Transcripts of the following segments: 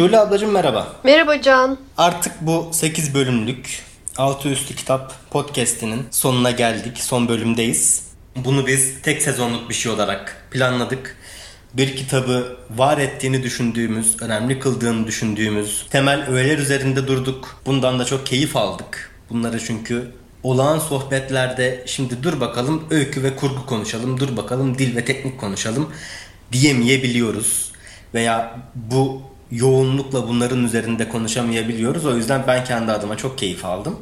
Şule ablacığım merhaba. Merhaba Can. Artık bu 8 bölümlük Altı Üstü Kitap podcast'inin sonuna geldik. Son bölümdeyiz. Bunu biz tek sezonluk bir şey olarak planladık. Bir kitabı var ettiğini düşündüğümüz, önemli kıldığını düşündüğümüz temel öğeler üzerinde durduk. Bundan da çok keyif aldık. Bunları çünkü olağan sohbetlerde şimdi dur bakalım öykü ve kurgu konuşalım, dur bakalım dil ve teknik konuşalım diyemeyebiliyoruz. Veya bu yoğunlukla bunların üzerinde konuşamayabiliyoruz. O yüzden ben kendi adıma çok keyif aldım.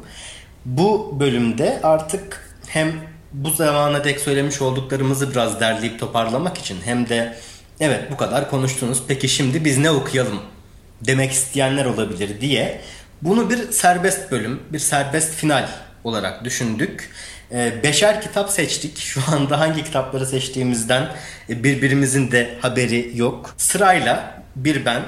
Bu bölümde artık hem bu zamana dek söylemiş olduklarımızı biraz derleyip toparlamak için hem de evet bu kadar konuştunuz peki şimdi biz ne okuyalım demek isteyenler olabilir diye bunu bir serbest bölüm, bir serbest final olarak düşündük. Ee, beşer kitap seçtik. Şu anda hangi kitapları seçtiğimizden e, birbirimizin de haberi yok. Sırayla bir ben,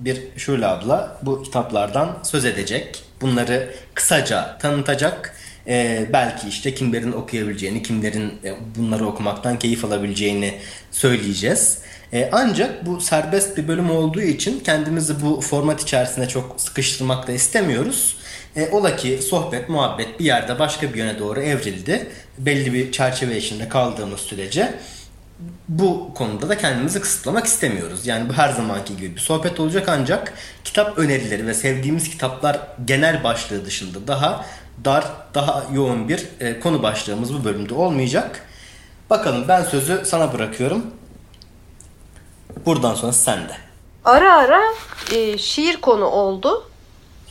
bir Şule abla bu kitaplardan söz edecek. Bunları kısaca tanıtacak. Ee, belki işte kimlerin okuyabileceğini, kimlerin e, bunları okumaktan keyif alabileceğini söyleyeceğiz. Ee, ancak bu serbest bir bölüm olduğu için kendimizi bu format içerisinde çok sıkıştırmak da istemiyoruz. E, ola ki sohbet, muhabbet bir yerde başka bir yöne doğru evrildi. Belli bir çerçeve içinde kaldığımız sürece bu konuda da kendimizi kısıtlamak istemiyoruz. Yani bu her zamanki gibi bir sohbet olacak ancak kitap önerileri ve sevdiğimiz kitaplar genel başlığı dışında daha dar, daha yoğun bir e, konu başlığımız bu bölümde olmayacak. Bakalım ben sözü sana bırakıyorum. Buradan sonra sende. Ara ara e, şiir konu oldu.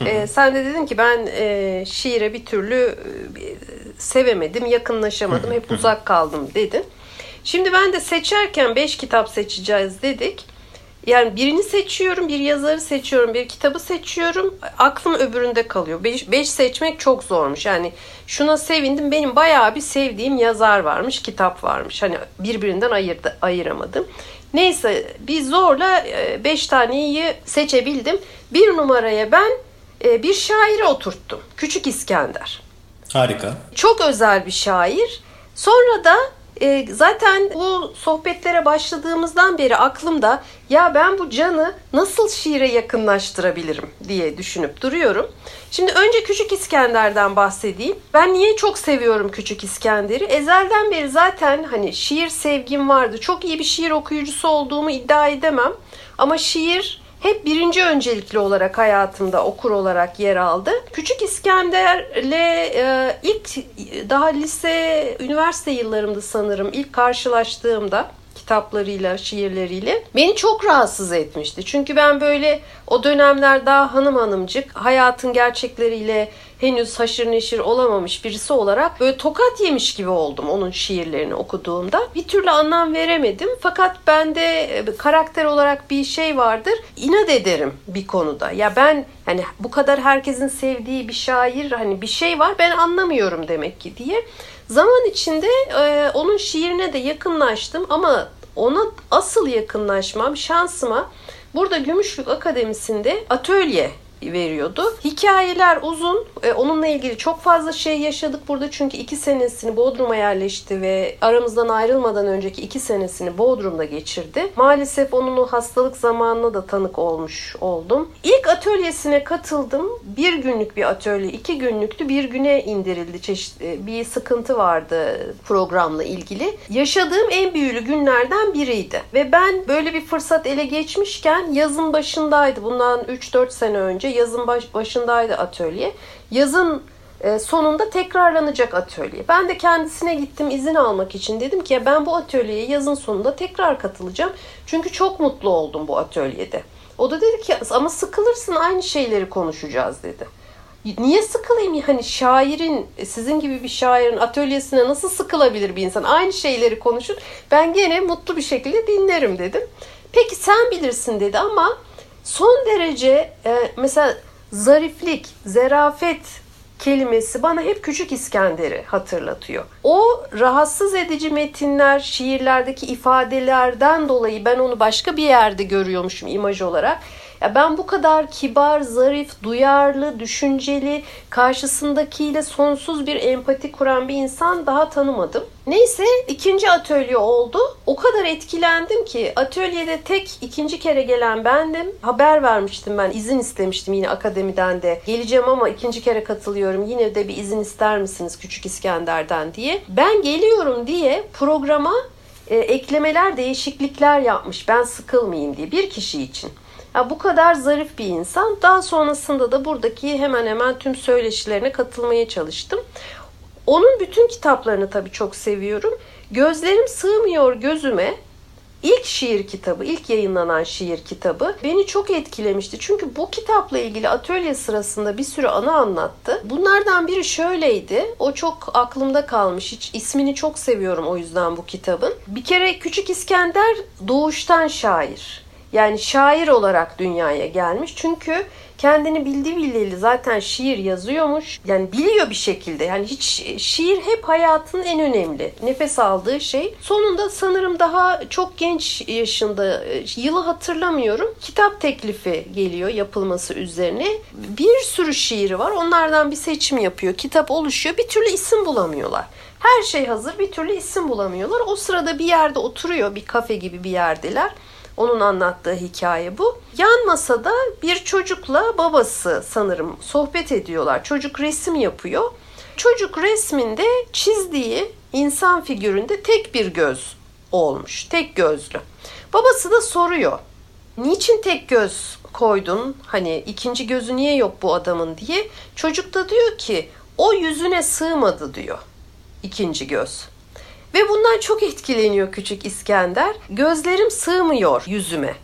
E, sen de dedin ki ben e, şiire bir türlü e, sevemedim, yakınlaşamadım, hep uzak kaldım dedin. Şimdi ben de seçerken 5 kitap seçeceğiz dedik. Yani birini seçiyorum, bir yazarı seçiyorum, bir kitabı seçiyorum. Aklım öbüründe kalıyor. 5 seçmek çok zormuş. Yani şuna sevindim. Benim bayağı bir sevdiğim yazar varmış, kitap varmış. Hani birbirinden ayırdı, ayıramadım. Neyse bir zorla 5 taneyi seçebildim. Bir numaraya ben e, bir şairi oturttum. Küçük İskender. Harika. Çok özel bir şair. Sonra da e, zaten bu sohbetlere başladığımızdan beri aklımda ya ben bu canı nasıl şiire yakınlaştırabilirim diye düşünüp duruyorum. Şimdi önce Küçük İskender'den bahsedeyim. Ben niye çok seviyorum Küçük İskender'i? Ezelden beri zaten hani şiir sevgim vardı. Çok iyi bir şiir okuyucusu olduğumu iddia edemem. Ama şiir hep birinci öncelikli olarak hayatımda okur olarak yer aldı. Küçük İskender'le e, ilk daha lise, üniversite yıllarımda sanırım ilk karşılaştığımda kitaplarıyla, şiirleriyle beni çok rahatsız etmişti. Çünkü ben böyle o dönemler daha hanım hanımcık hayatın gerçekleriyle henüz haşır neşir olamamış birisi olarak böyle tokat yemiş gibi oldum onun şiirlerini okuduğumda. Bir türlü anlam veremedim. Fakat bende e, karakter olarak bir şey vardır. İnat ederim bir konuda. Ya ben hani bu kadar herkesin sevdiği bir şair hani bir şey var ben anlamıyorum demek ki diye. Zaman içinde e, onun şiirine de yakınlaştım ama ona asıl yakınlaşmam şansıma burada Gümüşlük Akademisi'nde atölye veriyordu. Hikayeler uzun. E, onunla ilgili çok fazla şey yaşadık burada çünkü iki senesini Bodrum'a yerleşti ve aramızdan ayrılmadan önceki iki senesini Bodrum'da geçirdi. Maalesef onun o hastalık zamanına da tanık olmuş oldum. İlk atölyesine katıldım. Bir günlük bir atölye, iki günlüktü. Bir güne indirildi. Çeşit, e, bir sıkıntı vardı programla ilgili. Yaşadığım en büyülü günlerden biriydi. Ve ben böyle bir fırsat ele geçmişken yazın başındaydı. Bundan 3-4 sene önce yazın baş, başındaydı atölye. Yazın e, sonunda tekrarlanacak atölye. Ben de kendisine gittim izin almak için. Dedim ki ya ben bu atölyeye yazın sonunda tekrar katılacağım. Çünkü çok mutlu oldum bu atölyede. O da dedi ki ama sıkılırsın aynı şeyleri konuşacağız dedi. Niye sıkılayım? Hani şairin, sizin gibi bir şairin atölyesine nasıl sıkılabilir bir insan? Aynı şeyleri konuşur. Ben gene mutlu bir şekilde dinlerim dedim. Peki sen bilirsin dedi ama son derece e, mesela zariflik, zerafet kelimesi bana hep Küçük İskender'i hatırlatıyor. O rahatsız edici metinler, şiirlerdeki ifadelerden dolayı ben onu başka bir yerde görüyormuşum imaj olarak. Ya ben bu kadar kibar, zarif, duyarlı, düşünceli, karşısındakiyle sonsuz bir empati kuran bir insan daha tanımadım. Neyse ikinci atölye oldu. O kadar etkilendim ki atölyede tek ikinci kere gelen bendim. Haber vermiştim ben izin istemiştim yine akademiden de. Geleceğim ama ikinci kere katılıyorum. Yine de bir izin ister misiniz Küçük İskender'den diye. Ben geliyorum diye programa e, eklemeler, değişiklikler yapmış. Ben sıkılmayayım diye bir kişi için. Bu kadar zarif bir insan. Daha sonrasında da buradaki hemen hemen tüm söyleşilerine katılmaya çalıştım. Onun bütün kitaplarını tabii çok seviyorum. Gözlerim sığmıyor gözüme. İlk şiir kitabı, ilk yayınlanan şiir kitabı beni çok etkilemişti. Çünkü bu kitapla ilgili atölye sırasında bir sürü anı anlattı. Bunlardan biri şöyleydi. O çok aklımda kalmış. Hiç ismini çok seviyorum o yüzden bu kitabın. Bir kere Küçük İskender doğuştan şair. Yani şair olarak dünyaya gelmiş. Çünkü kendini bildiği bildiği zaten şiir yazıyormuş. Yani biliyor bir şekilde. Yani hiç şiir hep hayatının en önemli. Nefes aldığı şey. Sonunda sanırım daha çok genç yaşında yılı hatırlamıyorum. Kitap teklifi geliyor yapılması üzerine. Bir sürü şiiri var. Onlardan bir seçim yapıyor. Kitap oluşuyor. Bir türlü isim bulamıyorlar. Her şey hazır. Bir türlü isim bulamıyorlar. O sırada bir yerde oturuyor. Bir kafe gibi bir yerdeler. Onun anlattığı hikaye bu. Yan masada bir çocukla babası sanırım sohbet ediyorlar. Çocuk resim yapıyor. Çocuk resminde çizdiği insan figüründe tek bir göz olmuş. Tek gözlü. Babası da soruyor. Niçin tek göz koydun? Hani ikinci gözü niye yok bu adamın diye. Çocuk da diyor ki o yüzüne sığmadı diyor. İkinci göz. Ve bundan çok etkileniyor küçük İskender. Gözlerim sığmıyor yüzüme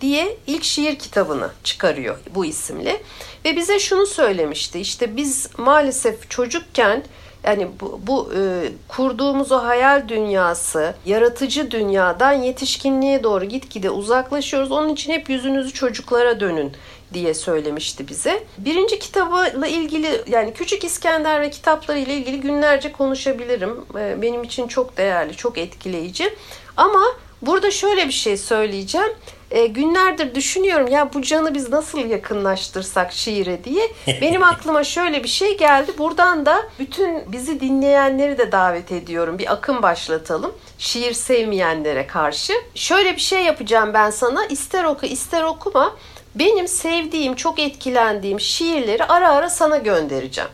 diye ilk şiir kitabını çıkarıyor bu isimle. Ve bize şunu söylemişti. İşte biz maalesef çocukken yani bu, bu e, kurduğumuz o hayal dünyası, yaratıcı dünyadan yetişkinliğe doğru gitgide uzaklaşıyoruz. Onun için hep yüzünüzü çocuklara dönün diye söylemişti bize. Birinci kitabıyla ilgili yani Küçük İskender ve kitapları ile ilgili günlerce konuşabilirim. E, benim için çok değerli, çok etkileyici. Ama burada şöyle bir şey söyleyeceğim e, günlerdir düşünüyorum ya bu canı biz nasıl yakınlaştırsak şiire diye. Benim aklıma şöyle bir şey geldi. Buradan da bütün bizi dinleyenleri de davet ediyorum. Bir akım başlatalım. Şiir sevmeyenlere karşı. Şöyle bir şey yapacağım ben sana. İster oku ister okuma. Benim sevdiğim, çok etkilendiğim şiirleri ara ara sana göndereceğim.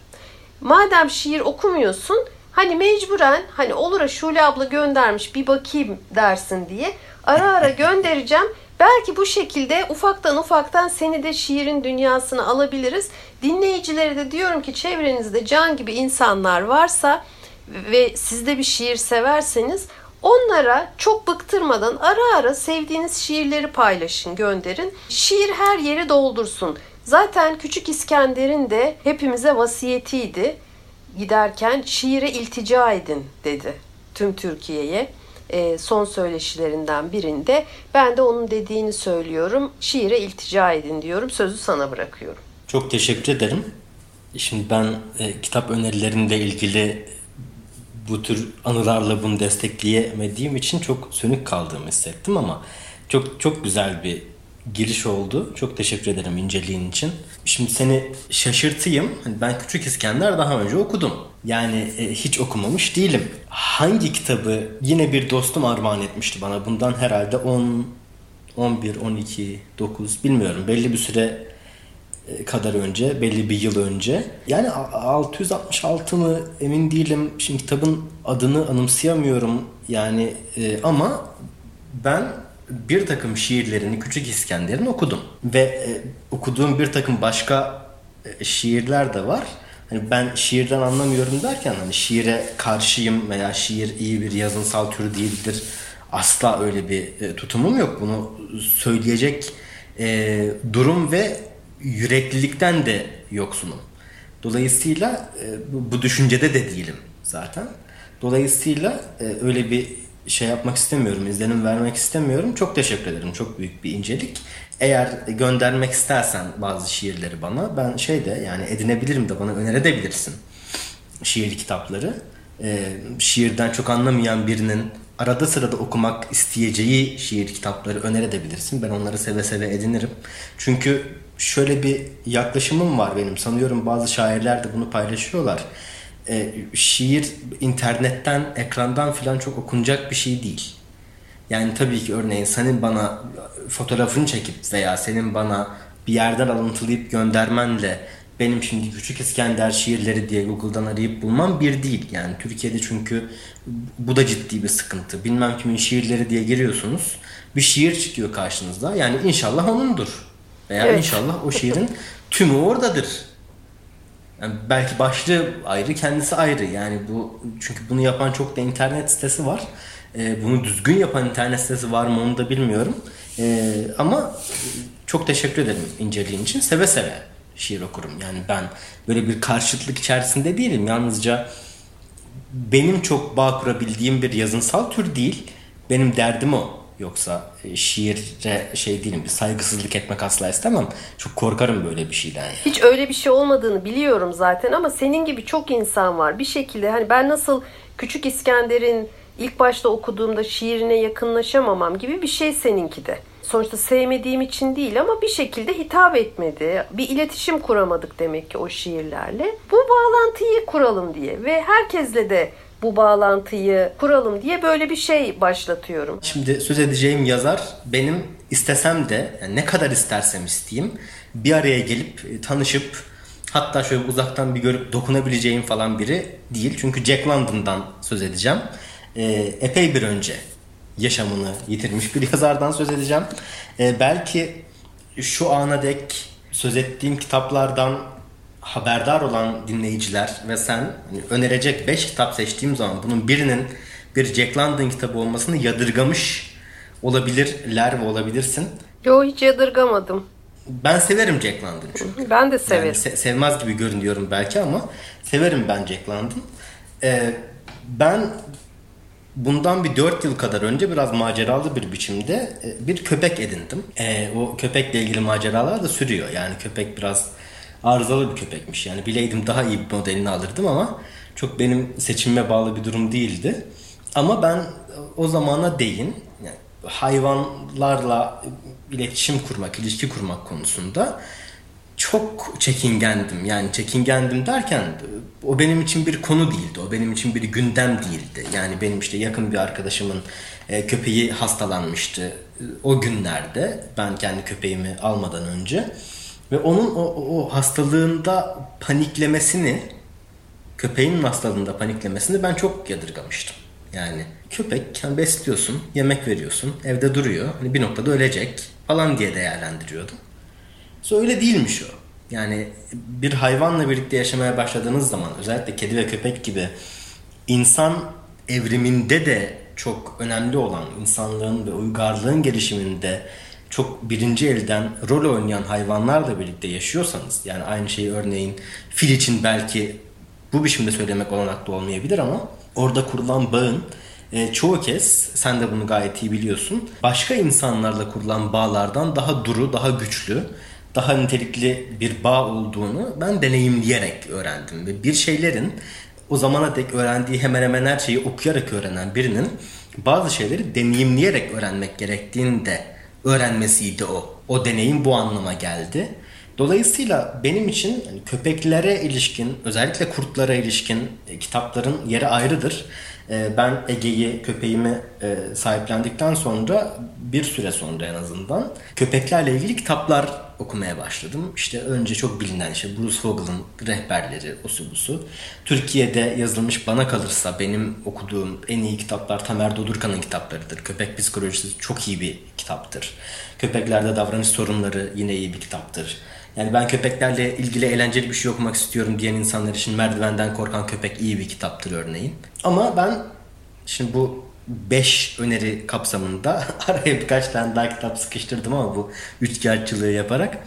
Madem şiir okumuyorsun Hani mecburen hani olur Şule abla göndermiş bir bakayım dersin diye ara ara göndereceğim. Belki bu şekilde ufaktan ufaktan seni de şiirin dünyasına alabiliriz. Dinleyicilere de diyorum ki çevrenizde can gibi insanlar varsa ve siz de bir şiir severseniz onlara çok bıktırmadan ara ara sevdiğiniz şiirleri paylaşın, gönderin. Şiir her yeri doldursun. Zaten Küçük İskender'in de hepimize vasiyetiydi. Giderken şiire iltica edin dedi tüm Türkiye'ye. E, son söyleşilerinden birinde ben de onun dediğini söylüyorum. Şiire iltica edin diyorum. Sözü sana bırakıyorum. Çok teşekkür ederim. Şimdi ben e, kitap önerilerinde ilgili bu tür anılarla bunu destekleyemediğim için çok sönük kaldığımı hissettim ama çok çok güzel bir giriş oldu. Çok teşekkür ederim inceliğin için. Şimdi seni şaşırtayım. Hani ben Küçük İskender daha önce okudum. Yani e, hiç okumamış değilim. Hangi kitabı yine bir dostum armağan etmişti bana. Bundan herhalde 10 11, 12, 9 bilmiyorum. Belli bir süre kadar önce, belli bir yıl önce. Yani 666 mı emin değilim. Şimdi kitabın adını anımsayamıyorum. Yani e, ama ben bir takım şiirlerini Küçük İskender'in okudum. Ve e, okuduğum bir takım başka e, şiirler de var. Hani ben şiirden anlamıyorum derken hani şiire karşıyım veya şiir iyi bir yazınsal tür değildir. Asla öyle bir e, tutumum yok. Bunu söyleyecek e, durum ve yüreklilikten de yoksunum. Dolayısıyla e, bu, bu düşüncede de değilim zaten. Dolayısıyla e, öyle bir şey yapmak istemiyorum, izlenim vermek istemiyorum. Çok teşekkür ederim. Çok büyük bir incelik. Eğer göndermek istersen bazı şiirleri bana ben şey de yani edinebilirim de bana önerebilirsin şiir kitapları. Ee, şiirden çok anlamayan birinin arada sırada okumak isteyeceği şiir kitapları önerebilirsin. Ben onları seve seve edinirim. Çünkü şöyle bir yaklaşımım var benim. Sanıyorum bazı şairler de bunu paylaşıyorlar. E, şiir internetten, ekrandan filan çok okunacak bir şey değil. Yani tabii ki örneğin senin bana fotoğrafını çekip veya senin bana bir yerden alıntılayıp göndermenle benim şimdi Küçük İskender şiirleri diye Google'dan arayıp bulmam bir değil. Yani Türkiye'de çünkü bu da ciddi bir sıkıntı. Bilmem kimin şiirleri diye giriyorsunuz. Bir şiir çıkıyor karşınızda. Yani inşallah onundur. Veya evet. inşallah o şiirin tümü oradadır. Yani belki başlığı ayrı, kendisi ayrı. Yani bu çünkü bunu yapan çok da internet sitesi var. Ee, bunu düzgün yapan internet sitesi var mı onu da bilmiyorum. Ee, ama çok teşekkür ederim inceliğin için. Seve seve şiir okurum. Yani ben böyle bir karşıtlık içerisinde değilim. Yalnızca benim çok bağ kurabildiğim bir yazınsal tür değil. Benim derdim o. Yoksa e, şiire şey değilim, bir saygısızlık etmek asla istemem. Çok korkarım böyle bir şeyden. Yani. Hiç öyle bir şey olmadığını biliyorum zaten ama senin gibi çok insan var. Bir şekilde hani ben nasıl Küçük İskender'in ilk başta okuduğumda şiirine yakınlaşamamam gibi bir şey seninki de sonuçta sevmediğim için değil ama bir şekilde hitap etmedi. Bir iletişim kuramadık demek ki o şiirlerle. Bu bağlantıyı kuralım diye ve herkesle de bu bağlantıyı kuralım diye böyle bir şey başlatıyorum. Şimdi söz edeceğim yazar benim istesem de yani ne kadar istersem isteyeyim bir araya gelip e, tanışıp hatta şöyle uzaktan bir görüp dokunabileceğim falan biri değil. Çünkü Jack London'dan söz edeceğim. Ee, epey bir önce yaşamını yitirmiş bir yazardan söz edeceğim. E, belki şu ana dek söz ettiğim kitaplardan haberdar olan dinleyiciler ve sen hani önerecek 5 kitap seçtiğim zaman bunun birinin bir Jack London kitabı olmasını yadırgamış olabilirler ve olabilirsin. Yo hiç yadırgamadım. Ben severim Jack London çünkü. Ben de severim. Yani se- sevmez gibi görünüyorum belki ama severim ben Jack London. Ee, ben bundan bir 4 yıl kadar önce biraz maceralı bir biçimde e, bir köpek edindim. E, o köpekle ilgili maceralar da sürüyor. Yani köpek biraz arızalı bir köpekmiş. Yani bileydim daha iyi bir modelini alırdım ama çok benim seçimime bağlı bir durum değildi. Ama ben o zamana değin yani hayvanlarla iletişim kurmak, ilişki kurmak konusunda çok çekingendim. Yani çekingendim derken o benim için bir konu değildi. O benim için bir gündem değildi. Yani benim işte yakın bir arkadaşımın e, köpeği hastalanmıştı. O günlerde ben kendi köpeğimi almadan önce ve onun o, o hastalığında paniklemesini köpeğin hastalığında paniklemesini ben çok yadırgamıştım. Yani köpek besliyorsun, yemek veriyorsun, evde duruyor. Hani bir noktada ölecek falan diye değerlendiriyordum. So öyle değilmiş o. Yani bir hayvanla birlikte yaşamaya başladığınız zaman özellikle kedi ve köpek gibi insan evriminde de çok önemli olan insanlığın ve uygarlığın gelişiminde çok birinci elden rol oynayan hayvanlarla birlikte yaşıyorsanız yani aynı şeyi örneğin fil için belki bu biçimde söylemek olanaklı olmayabilir ama orada kurulan bağın e, çoğu kez sen de bunu gayet iyi biliyorsun başka insanlarla kurulan bağlardan daha duru, daha güçlü daha nitelikli bir bağ olduğunu ben deneyimleyerek öğrendim. Ve bir şeylerin o zamana dek öğrendiği hemen hemen her şeyi okuyarak öğrenen birinin bazı şeyleri deneyimleyerek öğrenmek gerektiğini de öğrenmesiydi o. O deneyim bu anlama geldi. Dolayısıyla benim için köpeklere ilişkin, özellikle kurtlara ilişkin e, kitapların yeri ayrıdır. E, ben Ege'yi, köpeğimi e, sahiplendikten sonra bir süre sonra en azından köpeklerle ilgili kitaplar okumaya başladım. İşte önce çok bilinen işte Bruce Vogel'ın rehberleri, osu busu. Türkiye'de yazılmış bana kalırsa benim okuduğum en iyi kitaplar Tamer Dodurkan'ın kitaplarıdır. Köpek psikolojisi çok iyi bir kitaptır. Köpeklerde davranış sorunları yine iyi bir kitaptır. Yani ben köpeklerle ilgili eğlenceli bir şey okumak istiyorum diyen insanlar için Merdivenden Korkan Köpek iyi bir kitaptır örneğin. Ama ben şimdi bu 5 öneri kapsamında araya birkaç tane daha kitap sıkıştırdım ama bu üçkağıtçılığı yaparak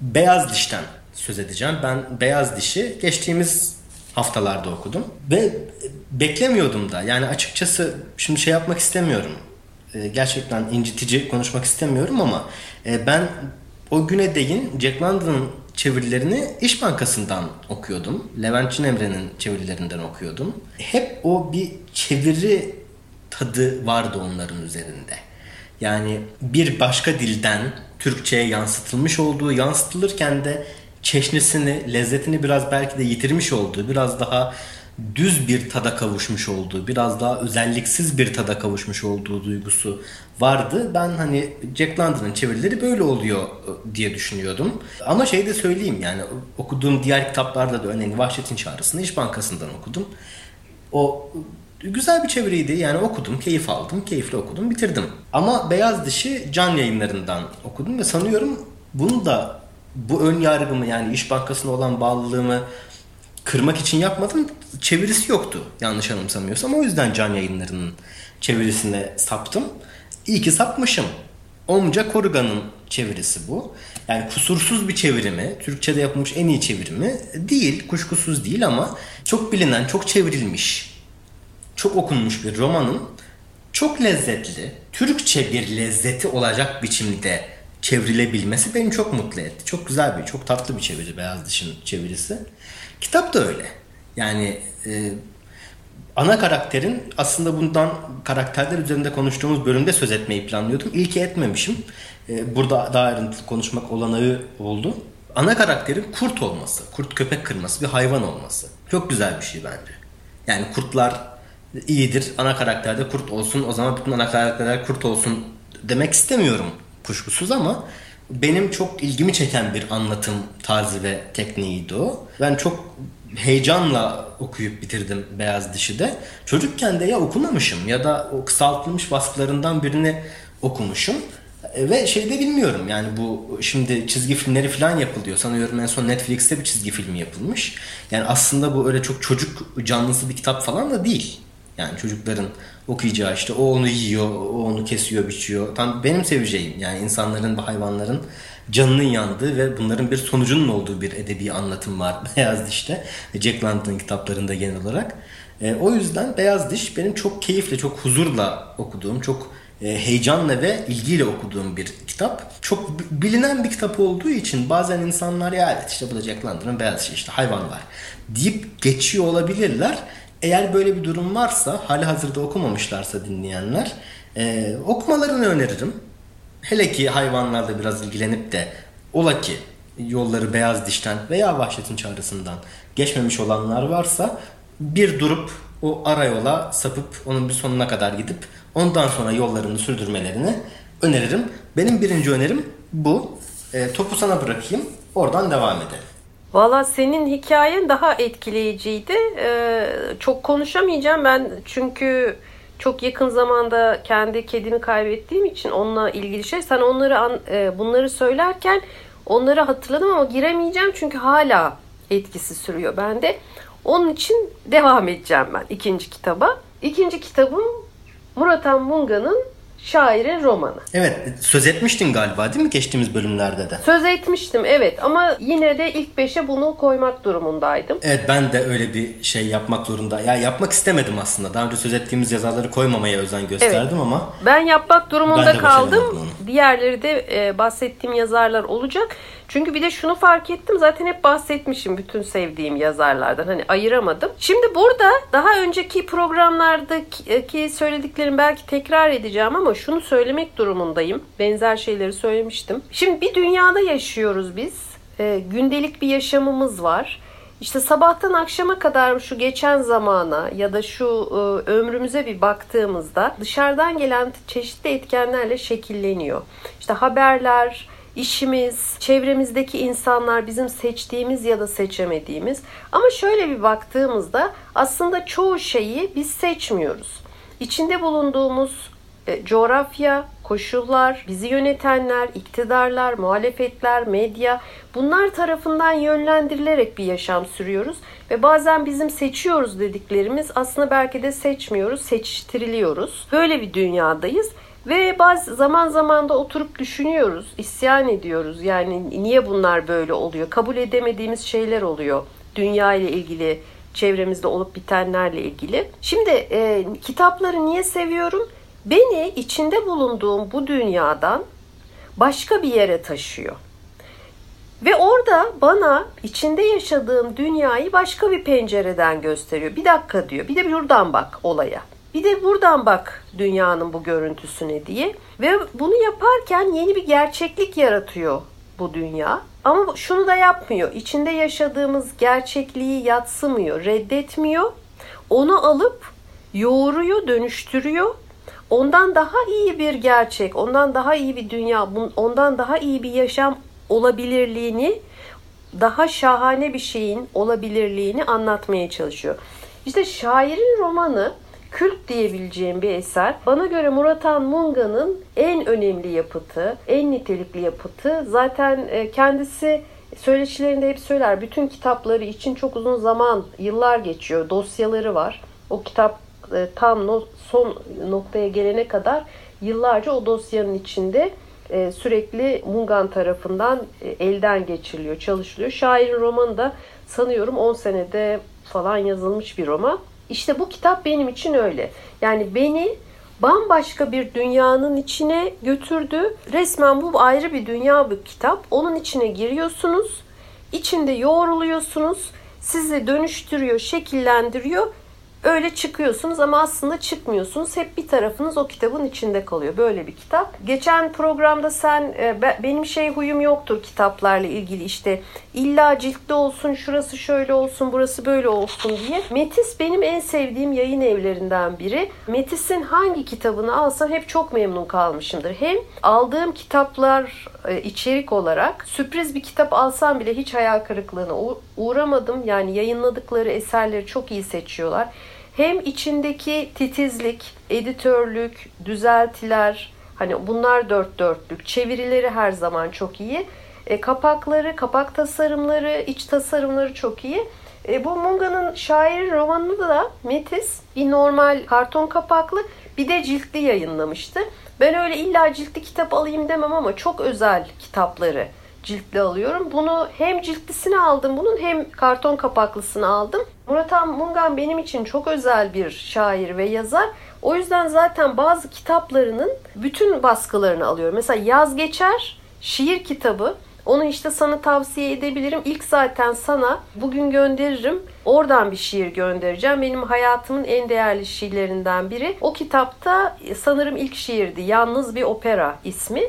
Beyaz Diş'ten söz edeceğim. Ben Beyaz Diş'i geçtiğimiz haftalarda okudum ve beklemiyordum da. Yani açıkçası şimdi şey yapmak istemiyorum. Ee, gerçekten incitici konuşmak istemiyorum ama e, ben o güne değin Jack London'ın çevirilerini İş Bankası'ndan okuyordum. Levent Çinemre'nin çevirilerinden okuyordum. Hep o bir çeviri tadı vardı onların üzerinde. Yani bir başka dilden Türkçe'ye yansıtılmış olduğu, yansıtılırken de çeşnisini, lezzetini biraz belki de yitirmiş olduğu, biraz daha düz bir tada kavuşmuş olduğu, biraz daha özelliksiz bir tada kavuşmuş olduğu duygusu vardı. Ben hani Jack London'ın çevirileri böyle oluyor e, diye düşünüyordum. Ama şey de söyleyeyim yani okuduğum diğer kitaplarda da örneğin Vahşet'in Çağrısı'nı İş Bankası'ndan okudum. O güzel bir çeviriydi. Yani okudum, keyif aldım, keyifli okudum, bitirdim. Ama Beyaz Dişi can yayınlarından okudum ve sanıyorum bunu da bu ön yargımı yani İş Bankası'na olan bağlılığımı kırmak için yapmadım. Çevirisi yoktu yanlış anımsamıyorsam. O yüzden can yayınlarının çevirisine saptım. İyi ki sapmışım. Omca Koruga'nın çevirisi bu. Yani kusursuz bir çevirimi, Türkçe'de yapılmış en iyi çevirimi değil, kuşkusuz değil ama çok bilinen, çok çevrilmiş, çok okunmuş bir romanın çok lezzetli, Türkçe bir lezzeti olacak biçimde çevrilebilmesi beni çok mutlu etti. Çok güzel bir, çok tatlı bir çeviri Beyaz Diş'in çevirisi. Kitap da öyle. Yani e, ana karakterin aslında bundan karakterler üzerinde konuştuğumuz bölümde söz etmeyi planlıyordum. İlki etmemişim. E, burada daha ayrıntılı konuşmak olanağı oldu. Ana karakterin kurt olması, kurt köpek kırması, bir hayvan olması. Çok güzel bir şey bence. Yani kurtlar iyidir, ana karakterde kurt olsun, o zaman bütün ana karakterler kurt olsun demek istemiyorum kuşkusuz ama benim çok ilgimi çeken bir anlatım tarzı ve tekniğiydi o. Ben çok heyecanla okuyup bitirdim Beyaz Dişi de. Çocukken de ya okumamışım ya da o kısaltılmış baskılarından birini okumuşum. E, ve şey de bilmiyorum yani bu şimdi çizgi filmleri falan yapılıyor. Sanıyorum en son Netflix'te bir çizgi filmi yapılmış. Yani aslında bu öyle çok çocuk canlısı bir kitap falan da değil. Yani çocukların okuyacağı işte o onu yiyor, o onu kesiyor, biçiyor. Tam benim seveceğim yani insanların ve hayvanların canının yandığı ve bunların bir sonucunun olduğu bir edebi anlatım var Beyaz Diş'te. Jack London kitaplarında genel olarak. E, o yüzden Beyaz Diş benim çok keyifle, çok huzurla okuduğum, çok e, heyecanla ve ilgiyle okuduğum bir kitap. Çok bilinen bir kitap olduğu için bazen insanlar ya evet işte bu da Jack London'ın Beyaz Dişi işte hayvanlar deyip geçiyor olabilirler. Eğer böyle bir durum varsa, hali hazırda okumamışlarsa dinleyenler, e, okumalarını öneririm. Hele ki hayvanlarla biraz ilgilenip de ola ki yolları beyaz dişten veya vahşetin çağrısından geçmemiş olanlar varsa bir durup o ara yola sapıp onun bir sonuna kadar gidip ondan sonra yollarını sürdürmelerini öneririm. Benim birinci önerim bu. E, topu sana bırakayım. Oradan devam edelim. Valla senin hikayen daha etkileyiciydi. Ee, çok konuşamayacağım ben çünkü çok yakın zamanda kendi kedimi kaybettiğim için onunla ilgili şey. Sen onları an, e, bunları söylerken onları hatırladım ama giremeyeceğim çünkü hala etkisi sürüyor bende. Onun için devam edeceğim ben ikinci kitaba. İkinci kitabım Murat Anmunga'nın şairin romanı. Evet söz etmiştin galiba değil mi geçtiğimiz bölümlerde de? Söz etmiştim evet ama yine de ilk beşe bunu koymak durumundaydım. Evet ben de öyle bir şey yapmak zorunda. Ya yapmak istemedim aslında. Daha önce söz ettiğimiz yazarları koymamaya özen gösterdim evet. ama. Ben yapmak durumunda ben kaldım. Diğerleri de e, bahsettiğim yazarlar olacak. Çünkü bir de şunu fark ettim zaten hep bahsetmişim bütün sevdiğim yazarlardan hani ayıramadım. Şimdi burada daha önceki programlardaki söylediklerim belki tekrar edeceğim ama şunu söylemek durumundayım. Benzer şeyleri söylemiştim. Şimdi bir dünyada yaşıyoruz biz. E, gündelik bir yaşamımız var. İşte sabahtan akşama kadar şu geçen zamana ya da şu e, ömrümüze bir baktığımızda dışarıdan gelen çeşitli etkenlerle şekilleniyor. İşte haberler, işimiz, çevremizdeki insanlar bizim seçtiğimiz ya da seçemediğimiz. Ama şöyle bir baktığımızda aslında çoğu şeyi biz seçmiyoruz. İçinde bulunduğumuz e, coğrafya, koşullar, bizi yönetenler, iktidarlar, muhalefetler, medya bunlar tarafından yönlendirilerek bir yaşam sürüyoruz ve bazen bizim seçiyoruz dediklerimiz aslında belki de seçmiyoruz, seçtiriliyoruz. Böyle bir dünyadayız. Ve bazı zaman zaman da oturup düşünüyoruz, isyan ediyoruz. Yani niye bunlar böyle oluyor? Kabul edemediğimiz şeyler oluyor. Dünya ile ilgili, çevremizde olup bitenlerle ilgili. Şimdi e, kitapları niye seviyorum? Beni içinde bulunduğum bu dünyadan başka bir yere taşıyor. Ve orada bana içinde yaşadığım dünyayı başka bir pencereden gösteriyor. Bir dakika diyor. Bir de buradan bak olaya. Bir de buradan bak dünyanın bu görüntüsüne diye. Ve bunu yaparken yeni bir gerçeklik yaratıyor bu dünya. Ama şunu da yapmıyor. İçinde yaşadığımız gerçekliği yatsımıyor, reddetmiyor. Onu alıp yoğuruyor, dönüştürüyor. Ondan daha iyi bir gerçek, ondan daha iyi bir dünya, ondan daha iyi bir yaşam olabilirliğini, daha şahane bir şeyin olabilirliğini anlatmaya çalışıyor. İşte şairin romanı kült diyebileceğim bir eser. Bana göre Muratan Munga'nın en önemli yapıtı, en nitelikli yapıtı. Zaten e, kendisi söyleşilerinde hep söyler. Bütün kitapları için çok uzun zaman, yıllar geçiyor. Dosyaları var. O kitap e, tam no, son noktaya gelene kadar yıllarca o dosyanın içinde e, sürekli Mungan tarafından elden geçiriliyor, çalışılıyor. Şairin romanı da sanıyorum 10 senede falan yazılmış bir roman. İşte bu kitap benim için öyle. Yani beni bambaşka bir dünyanın içine götürdü. Resmen bu ayrı bir dünya bu kitap. Onun içine giriyorsunuz. içinde yoğruluyorsunuz. Sizi dönüştürüyor, şekillendiriyor öyle çıkıyorsunuz ama aslında çıkmıyorsunuz. Hep bir tarafınız o kitabın içinde kalıyor. Böyle bir kitap. Geçen programda sen e, benim şey huyum yoktur kitaplarla ilgili işte illa ciltli olsun, şurası şöyle olsun, burası böyle olsun diye. Metis benim en sevdiğim yayın evlerinden biri. Metis'in hangi kitabını alsam hep çok memnun kalmışımdır. Hem aldığım kitaplar e, içerik olarak sürpriz bir kitap alsam bile hiç hayal kırıklığına uğramadım. Yani yayınladıkları eserleri çok iyi seçiyorlar. Hem içindeki titizlik, editörlük, düzeltiler, hani bunlar dört dörtlük, çevirileri her zaman çok iyi. E, kapakları, kapak tasarımları, iç tasarımları çok iyi. E, bu Munga'nın şair romanını da Metis bir normal karton kapaklı bir de ciltli yayınlamıştı. Ben öyle illa ciltli kitap alayım demem ama çok özel kitapları ciltli alıyorum. Bunu hem ciltlisini aldım bunun hem karton kapaklısını aldım. Murat Mungan benim için çok özel bir şair ve yazar. O yüzden zaten bazı kitaplarının bütün baskılarını alıyorum. Mesela Yaz Geçer şiir kitabı. Onu işte sana tavsiye edebilirim. İlk zaten sana bugün gönderirim. Oradan bir şiir göndereceğim. Benim hayatımın en değerli şiirlerinden biri. O kitapta sanırım ilk şiirdi. Yalnız bir opera ismi.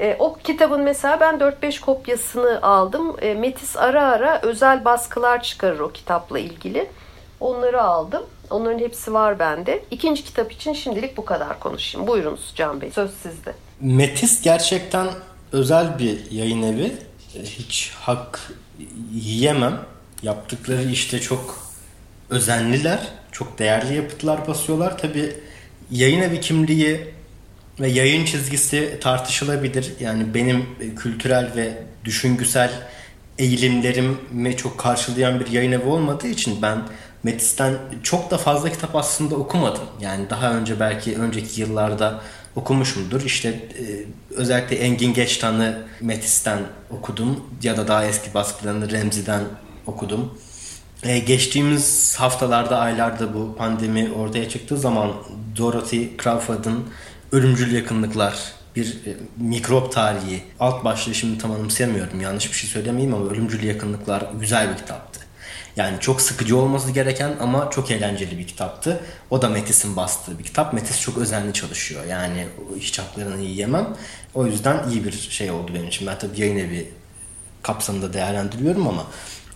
E, o kitabın mesela ben 4-5 kopyasını aldım. E, Metis ara ara özel baskılar çıkarır o kitapla ilgili. Onları aldım. Onların hepsi var bende. İkinci kitap için şimdilik bu kadar konuşayım. Buyurunuz Can Bey. Söz sizde. Metis gerçekten özel bir yayın evi. E, hiç hak yiyemem. Yaptıkları işte çok özenliler. Çok değerli yapıtlar basıyorlar. Tabi yayın evi kimliği ve yayın çizgisi tartışılabilir. Yani benim kültürel ve düşüngüsel eğilimlerimi çok karşılayan bir yayın evi olmadığı için ben Metis'ten çok da fazla kitap aslında okumadım. Yani daha önce belki önceki yıllarda okumuşumdur. İşte e, özellikle Engin Geçtan'ı Metis'ten okudum ya da daha eski baskılarını Remzi'den okudum. E, geçtiğimiz haftalarda, aylarda bu pandemi ortaya çıktığı zaman Dorothy Crawford'ın ölümcül yakınlıklar, bir e, mikrop tarihi. Alt başlığı şimdi tam anımsayamıyorum. Yanlış bir şey söylemeyeyim ama ölümcül yakınlıklar güzel bir kitaptı. Yani çok sıkıcı olması gereken ama çok eğlenceli bir kitaptı. O da Metis'in bastığı bir kitap. Metis çok özenli çalışıyor. Yani hiç haklarını yiyemem. O yüzden iyi bir şey oldu benim için. Ben tabii yayın evi kapsamında değerlendiriyorum ama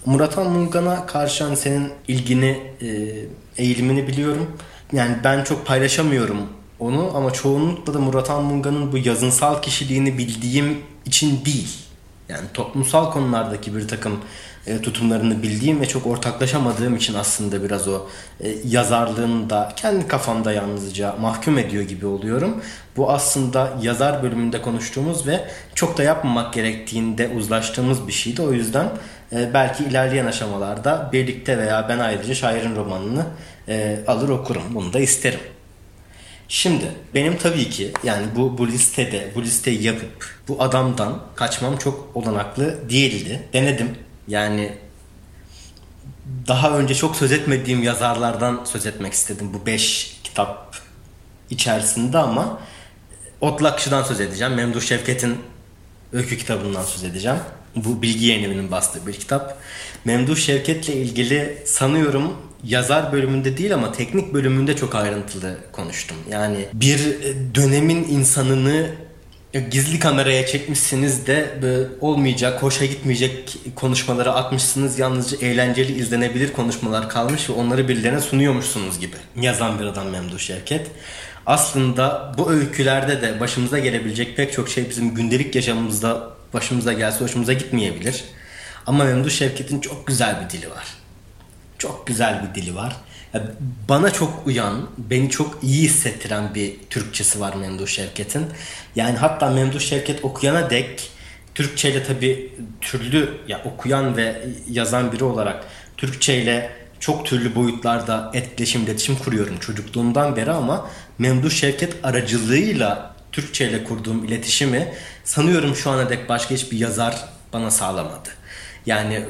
Muratan Mungan'a karşı senin ilgini, e, eğilimini biliyorum. Yani ben çok paylaşamıyorum onu ama çoğunlukla da Murat Anmunga'nın bu yazınsal kişiliğini bildiğim için değil. Yani toplumsal konulardaki bir takım e, tutumlarını bildiğim ve çok ortaklaşamadığım için aslında biraz o e, yazarlığını da kendi kafamda yalnızca mahkum ediyor gibi oluyorum. Bu aslında yazar bölümünde konuştuğumuz ve çok da yapmamak gerektiğinde uzlaştığımız bir şeydi. O yüzden e, belki ilerleyen aşamalarda birlikte veya ben ayrıca şairin romanını e, alır okurum. Bunu da isterim. Şimdi benim tabii ki yani bu bu listede bu listeyi yapıp bu adamdan kaçmam çok olanaklı değildi. Denedim. Yani daha önce çok söz etmediğim yazarlardan söz etmek istedim bu 5 kitap içerisinde ama Otlakçı'dan söz edeceğim. Memduh Şevket'in öykü kitabından söz edeceğim. Bu bilgi yayınlarının bastığı bir kitap. Memduh Şevket'le ilgili sanıyorum yazar bölümünde değil ama teknik bölümünde çok ayrıntılı konuştum. Yani bir dönemin insanını gizli kameraya çekmişsiniz de olmayacak, hoşa gitmeyecek konuşmaları atmışsınız. Yalnızca eğlenceli izlenebilir konuşmalar kalmış ve onları birilerine sunuyormuşsunuz gibi. Yazan bir adam Memduh Şevket. Aslında bu öykülerde de başımıza gelebilecek pek çok şey bizim gündelik yaşamımızda başımıza gelse hoşumuza gitmeyebilir. Ama Memduh Şevket'in çok güzel bir dili var. Çok güzel bir dili var. Bana çok uyan, beni çok iyi hissettiren bir Türkçesi var Memduh Şevket'in. Yani hatta Memduh Şevket okuyana dek Türkçeyle tabi türlü ya okuyan ve yazan biri olarak Türkçeyle çok türlü boyutlarda etkileşim, iletişim kuruyorum çocukluğumdan beri ama Memduh Şevket aracılığıyla Türkçe ile kurduğum iletişimi sanıyorum şu ana dek başka hiçbir yazar bana sağlamadı. Yani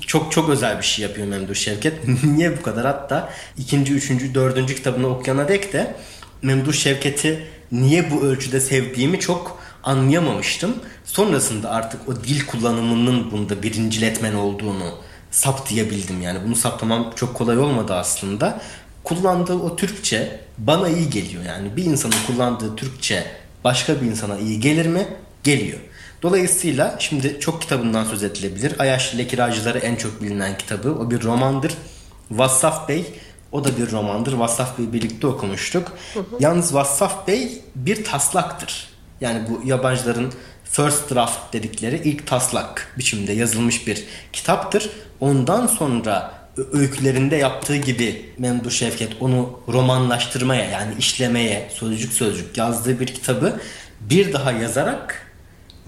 çok çok özel bir şey yapıyor Memduh Şevket. Niye bu kadar? Hatta ikinci, üçüncü, dördüncü kitabını okuyana dek de Memduh Şevket'i niye bu ölçüde sevdiğimi çok anlayamamıştım. Sonrasında artık o dil kullanımının bunda birinciletmen olduğunu saptayabildim. Yani bunu saptamam çok kolay olmadı aslında. Kullandığı o Türkçe bana iyi geliyor. Yani bir insanın kullandığı Türkçe başka bir insana iyi gelir mi? Geliyor. Dolayısıyla şimdi çok kitabından söz edilebilir. Ayaşlı Kiracıları en çok bilinen kitabı. O bir romandır. Vassaf Bey o da bir romandır. Vassaf Bey birlikte okumuştuk. Hı hı. Yalnız Vassaf Bey bir taslaktır. Yani bu yabancıların first draft dedikleri ilk taslak biçimde yazılmış bir kitaptır. Ondan sonra öykülerinde yaptığı gibi Memduh Şevket onu romanlaştırmaya yani işlemeye sözcük sözcük yazdığı bir kitabı bir daha yazarak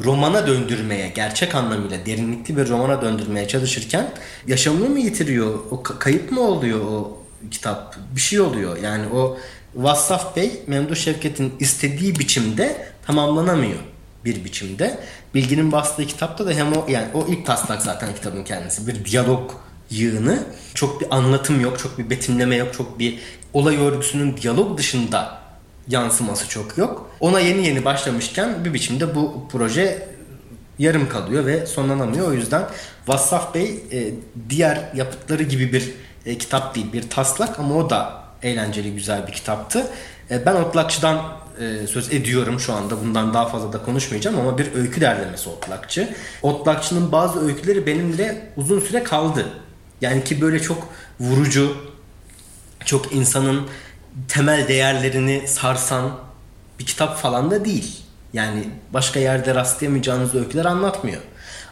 romana döndürmeye, gerçek anlamıyla derinlikli bir romana döndürmeye çalışırken yaşamını mı yitiriyor? O kayıp mı oluyor o kitap? Bir şey oluyor. Yani o Vassaf Bey Memduh Şevket'in istediği biçimde tamamlanamıyor bir biçimde. Bilginin bastığı kitapta da hem o yani o ilk taslak zaten kitabın kendisi. Bir diyalog yığını. Çok bir anlatım yok, çok bir betimleme yok, çok bir olay örgüsünün diyalog dışında yansıması çok yok. Ona yeni yeni başlamışken bir biçimde bu proje yarım kalıyor ve sonlanamıyor. O yüzden Vassaf Bey e, diğer yapıtları gibi bir e, kitap değil, bir taslak ama o da eğlenceli güzel bir kitaptı. E, ben Otlakçı'dan söz ediyorum şu anda. Bundan daha fazla da konuşmayacağım ama bir öykü derlemesi Otlakçı. Otlakçı'nın bazı öyküleri benimle uzun süre kaldı. Yani ki böyle çok vurucu, çok insanın temel değerlerini sarsan bir kitap falan da değil. Yani başka yerde rastlayamayacağınız öyküler anlatmıyor.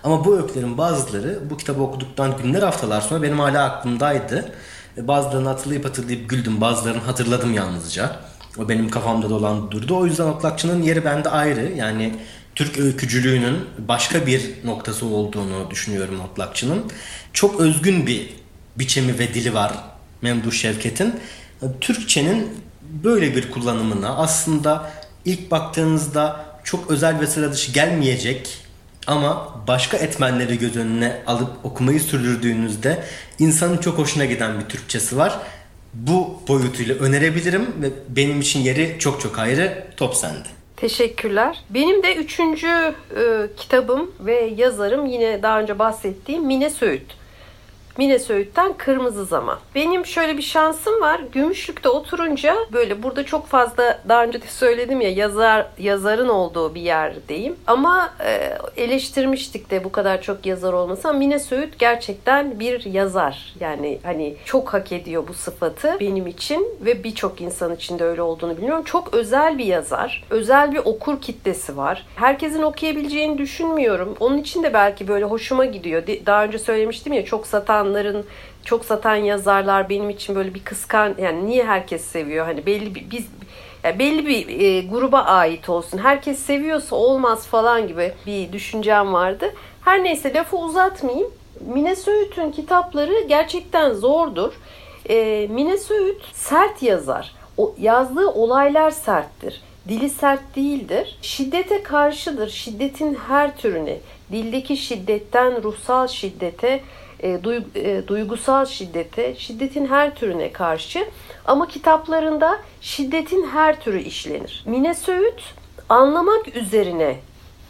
Ama bu öykülerin bazıları bu kitabı okuduktan günler haftalar sonra benim hala aklımdaydı. Bazılarını hatırlayıp hatırlayıp güldüm. Bazılarını hatırladım yalnızca. O benim kafamda dolan durdu. O yüzden Otlakçı'nın yeri bende ayrı. Yani Türk öykücülüğünün başka bir noktası olduğunu düşünüyorum Otlakçı'nın. Çok özgün bir biçimi ve dili var Memduh Şevket'in. Türkçenin böyle bir kullanımına aslında ilk baktığınızda çok özel ve sıra dışı gelmeyecek ama başka etmenleri göz önüne alıp okumayı sürdürdüğünüzde insanın çok hoşuna giden bir Türkçesi var. Bu boyutuyla önerebilirim ve benim için yeri çok çok ayrı. Top sende. Teşekkürler. Benim de üçüncü e, kitabım ve yazarım yine daha önce bahsettiğim Mine Söğüt. Mine Söğüt'ten Kırmızı Zaman. Benim şöyle bir şansım var. Gümüşlük'te oturunca böyle burada çok fazla daha önce de söyledim ya yazar yazarın olduğu bir yerdeyim. Ama e, eleştirmiştik de bu kadar çok yazar olmasa Mine Söğüt gerçekten bir yazar. Yani hani çok hak ediyor bu sıfatı benim için ve birçok insan için de öyle olduğunu biliyorum. Çok özel bir yazar. Özel bir okur kitlesi var. Herkesin okuyabileceğini düşünmüyorum. Onun için de belki böyle hoşuma gidiyor. Daha önce söylemiştim ya çok satan insanların çok satan yazarlar benim için böyle bir kıskan yani niye herkes seviyor hani belli bir biz yani belli bir e, gruba ait olsun. Herkes seviyorsa olmaz falan gibi bir düşüncem vardı. Her neyse lafı uzatmayayım. Mine Söğüt'ün kitapları gerçekten zordur. E, Mine Söğüt sert yazar. O, yazdığı olaylar serttir. Dili sert değildir. Şiddete karşıdır. Şiddetin her türüne, dildeki şiddetten ruhsal şiddete, e, e, duygusal şiddete, şiddetin her türüne karşı ama kitaplarında şiddetin her türü işlenir. Mine Söğüt anlamak üzerine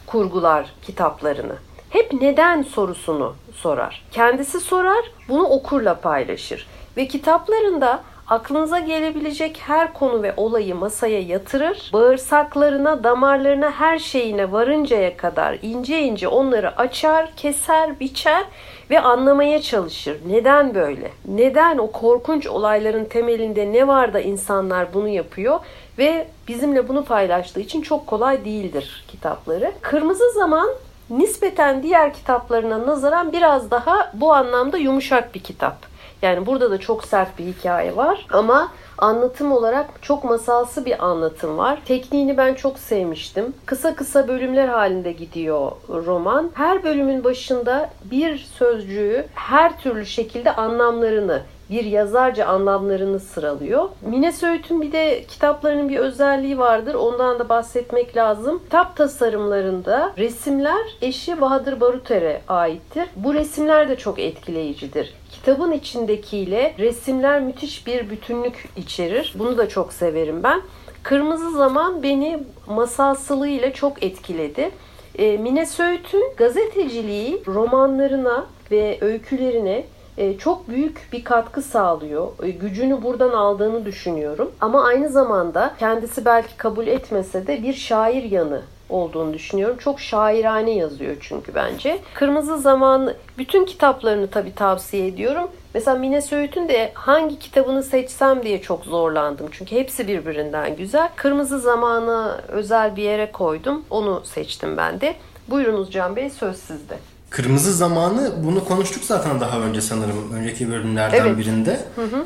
kurgular kitaplarını. Hep neden sorusunu sorar. Kendisi sorar, bunu okurla paylaşır. Ve kitaplarında aklınıza gelebilecek her konu ve olayı masaya yatırır. Bağırsaklarına, damarlarına, her şeyine varıncaya kadar ince ince onları açar, keser, biçer ve anlamaya çalışır. Neden böyle? Neden o korkunç olayların temelinde ne var da insanlar bunu yapıyor ve bizimle bunu paylaştığı için çok kolay değildir kitapları. Kırmızı Zaman nispeten diğer kitaplarına nazaran biraz daha bu anlamda yumuşak bir kitap. Yani burada da çok sert bir hikaye var ama anlatım olarak çok masalsı bir anlatım var. Tekniğini ben çok sevmiştim. Kısa kısa bölümler halinde gidiyor roman. Her bölümün başında bir sözcüğü her türlü şekilde anlamlarını bir yazarca anlamlarını sıralıyor. Mine Söğüt'ün bir de kitaplarının bir özelliği vardır. Ondan da bahsetmek lazım. Kitap tasarımlarında resimler eşi Bahadır Baruter'e aittir. Bu resimler de çok etkileyicidir. Kitabın içindekiyle resimler müthiş bir bütünlük içerir. Bunu da çok severim ben. Kırmızı Zaman beni masalsılığıyla çok etkiledi. E, Mine Söğüt'ün gazeteciliği romanlarına ve öykülerine e, çok büyük bir katkı sağlıyor. E, gücünü buradan aldığını düşünüyorum. Ama aynı zamanda kendisi belki kabul etmese de bir şair yanı olduğunu düşünüyorum. Çok şairane yazıyor çünkü bence. Kırmızı Zaman bütün kitaplarını tabii tavsiye ediyorum. Mesela Mine Söğüt'ün de hangi kitabını seçsem diye çok zorlandım. Çünkü hepsi birbirinden güzel. Kırmızı Zaman'ı özel bir yere koydum. Onu seçtim ben de. Buyurunuz Can Bey söz sizde. Kırmızı Zamanı bunu konuştuk zaten daha önce sanırım önceki bölümlerden Evet. birinde.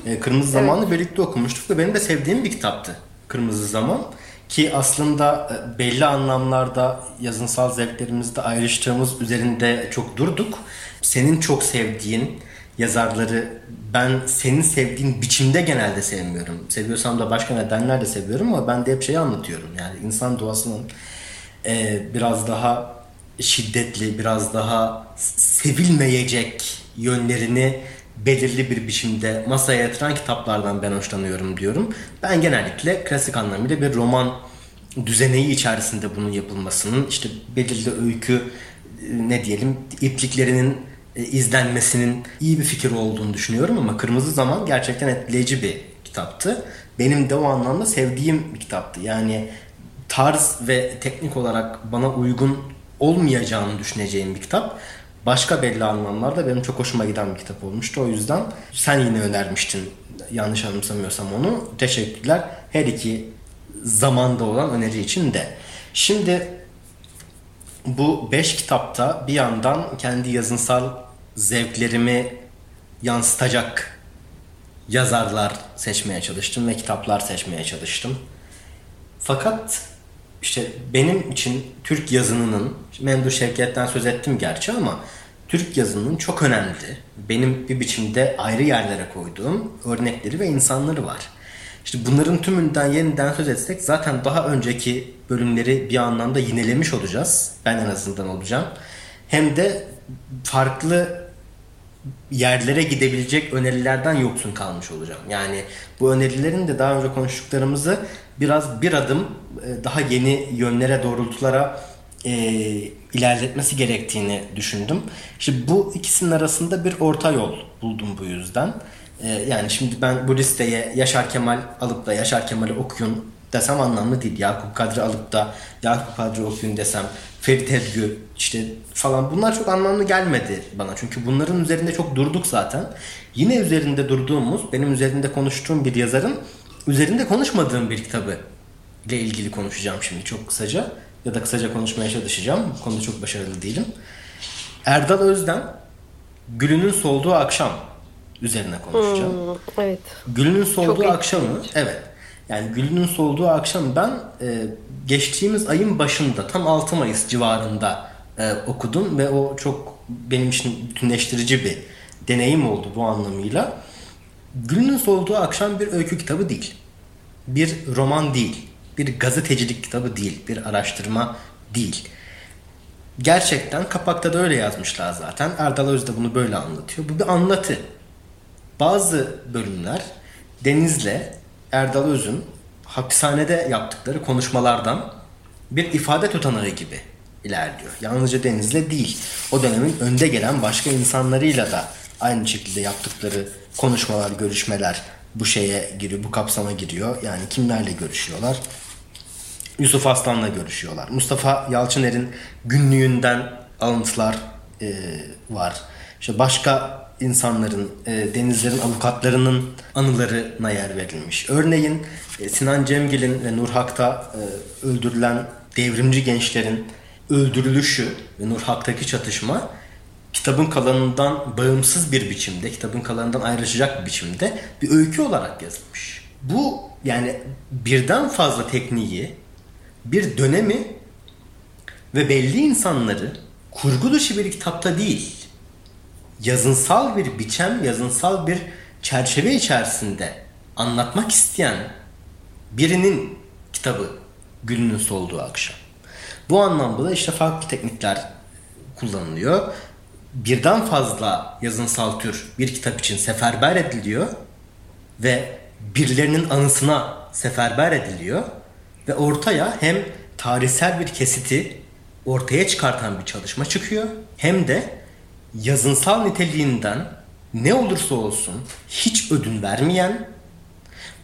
Ee, Kırmızı Zamanı birlikte okumuştuk ve benim de sevdiğim bir kitaptı Kırmızı Zaman. Ki aslında e, belli anlamlarda yazınsal zevklerimizde ayrıştığımız üzerinde çok durduk. Senin çok sevdiğin yazarları ben senin sevdiğin biçimde genelde sevmiyorum. Seviyorsam da başka nedenlerle seviyorum ama ben de hep şeyi anlatıyorum. Yani insan doğasının e, biraz daha şiddetli, biraz daha sevilmeyecek yönlerini belirli bir biçimde masaya yatıran kitaplardan ben hoşlanıyorum diyorum. Ben genellikle klasik anlamıyla bir roman düzeneği içerisinde bunun yapılmasının işte belirli öykü e, ne diyelim ipliklerinin e, izlenmesinin iyi bir fikir olduğunu düşünüyorum ama Kırmızı Zaman gerçekten etkileyici bir kitaptı. Benim de o anlamda sevdiğim bir kitaptı. Yani tarz ve teknik olarak bana uygun olmayacağını düşüneceğim bir kitap. Başka belli anlamlarda benim çok hoşuma giden bir kitap olmuştu. O yüzden sen yine önermiştin yanlış anımsamıyorsam onu. Teşekkürler. Her iki zamanda olan öneri için de. Şimdi bu beş kitapta bir yandan kendi yazınsal zevklerimi yansıtacak yazarlar seçmeye çalıştım ve kitaplar seçmeye çalıştım. Fakat işte benim için Türk yazınının, Memduh Şevket'ten söz ettim gerçi ama Türk yazınının çok önemli, benim bir biçimde ayrı yerlere koyduğum örnekleri ve insanları var. İşte bunların tümünden yeniden söz etsek zaten daha önceki bölümleri bir anlamda yinelemiş olacağız. Ben en azından olacağım. Hem de farklı yerlere gidebilecek önerilerden yoksun kalmış olacağım. Yani bu önerilerin de daha önce konuştuklarımızı biraz bir adım e, daha yeni yönlere doğrultulara e, ilerletmesi gerektiğini düşündüm. İşte bu ikisinin arasında bir orta yol buldum bu yüzden. E, yani şimdi ben bu listeye Yaşar Kemal alıp da Yaşar Kemal'i okuyun desem anlamlı değil. Yakup Kadri alıp da Yakup Kadri okuyun desem Ferit Edgü işte falan bunlar çok anlamlı gelmedi bana. Çünkü bunların üzerinde çok durduk zaten. Yine üzerinde durduğumuz, benim üzerinde konuştuğum bir yazarın üzerinde konuşmadığım bir kitabı ile ilgili konuşacağım şimdi çok kısaca. Ya da kısaca konuşmaya çalışacağım. Bu konuda çok başarılı değilim. Erdal Özden Gülünün Solduğu Akşam üzerine konuşacağım. Hmm, evet. Gülünün solduğu Çok akşamı etkileyici. evet. Yani Gülünün solduğu akşam ben e, geçtiğimiz ayın başında tam 6 Mayıs civarında e, okudum ve o çok benim için bütünleştirici bir deneyim oldu bu anlamıyla. Gülünün solduğu akşam bir öykü kitabı değil. Bir roman değil. Bir gazetecilik kitabı değil. Bir araştırma değil. Gerçekten kapakta da öyle yazmışlar zaten. Erdal Öz de bunu böyle anlatıyor. Bu bir anlatı. Bazı bölümler Deniz'le Erdal Öz'ün hapishanede yaptıkları konuşmalardan bir ifade tutanağı gibi ilerliyor. Yalnızca Deniz'le değil. O dönemin önde gelen başka insanlarıyla da aynı şekilde yaptıkları konuşmalar, görüşmeler bu şeye giriyor, bu kapsama giriyor. Yani kimlerle görüşüyorlar? Yusuf Aslan'la görüşüyorlar. Mustafa Yalçıner'in günlüğünden alıntılar e, var. İşte başka insanların, e, denizlerin avukatlarının anılarına yer verilmiş. Örneğin e, Sinan Cemgil'in ve Nur Hak'ta e, öldürülen devrimci gençlerin öldürülüşü ve Nur Hak'taki çatışma kitabın kalanından bağımsız bir biçimde, kitabın kalanından ayrışacak bir biçimde bir öykü olarak yazılmış. Bu yani birden fazla tekniği, bir dönemi ve belli insanları kurgu dışı bir kitapta değil, yazınsal bir biçem, yazınsal bir çerçeve içerisinde anlatmak isteyen birinin kitabı Gülünün Solduğu Akşam. Bu anlamda da işte farklı teknikler kullanılıyor. Birden fazla yazınsal tür bir kitap için seferber ediliyor ve birilerinin anısına seferber ediliyor ve ortaya hem tarihsel bir kesiti ortaya çıkartan bir çalışma çıkıyor hem de yazınsal niteliğinden ne olursa olsun hiç ödün vermeyen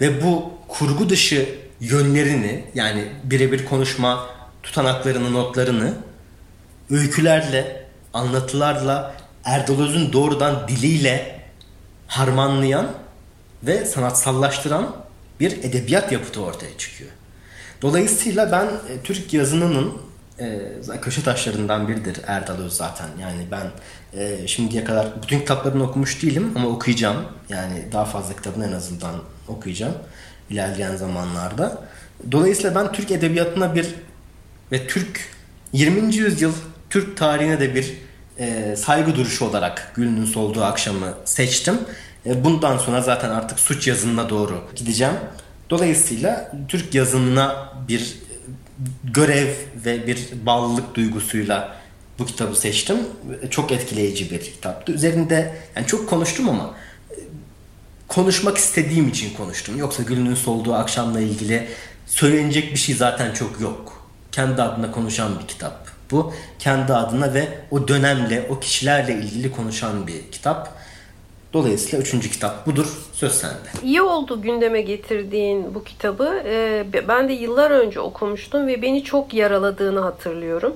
ve bu kurgu dışı yönlerini yani birebir konuşma tutanaklarını, notlarını öykülerle, anlatılarla, Erdal Öz'ün doğrudan diliyle harmanlayan ve sanatsallaştıran bir edebiyat yapıtı ortaya çıkıyor. Dolayısıyla ben e, Türk yazınının e, köşe taşlarından biridir Erdal Öz zaten. Yani ben e, şimdiye kadar bütün kitaplarını okumuş değilim ama okuyacağım. Yani daha fazla kitabını en azından okuyacağım ilerleyen zamanlarda. Dolayısıyla ben Türk edebiyatına bir ve Türk 20. yüzyıl Türk tarihine de bir e, saygı duruşu olarak Gül'ün solduğu akşamı seçtim. E, bundan sonra zaten artık suç yazınına doğru gideceğim. Dolayısıyla Türk yazınına bir görev ve bir bağlılık duygusuyla bu kitabı seçtim. Çok etkileyici bir kitaptı. Üzerinde yani çok konuştum ama e, konuşmak istediğim için konuştum. Yoksa Gül'ün solduğu akşamla ilgili söylenecek bir şey zaten çok yok. Kendi adına konuşan bir kitap. Bu kendi adına ve o dönemle, o kişilerle ilgili konuşan bir kitap. Dolayısıyla üçüncü kitap budur. Söz sende. İyi oldu gündeme getirdiğin bu kitabı. Ee, ben de yıllar önce okumuştum ve beni çok yaraladığını hatırlıyorum.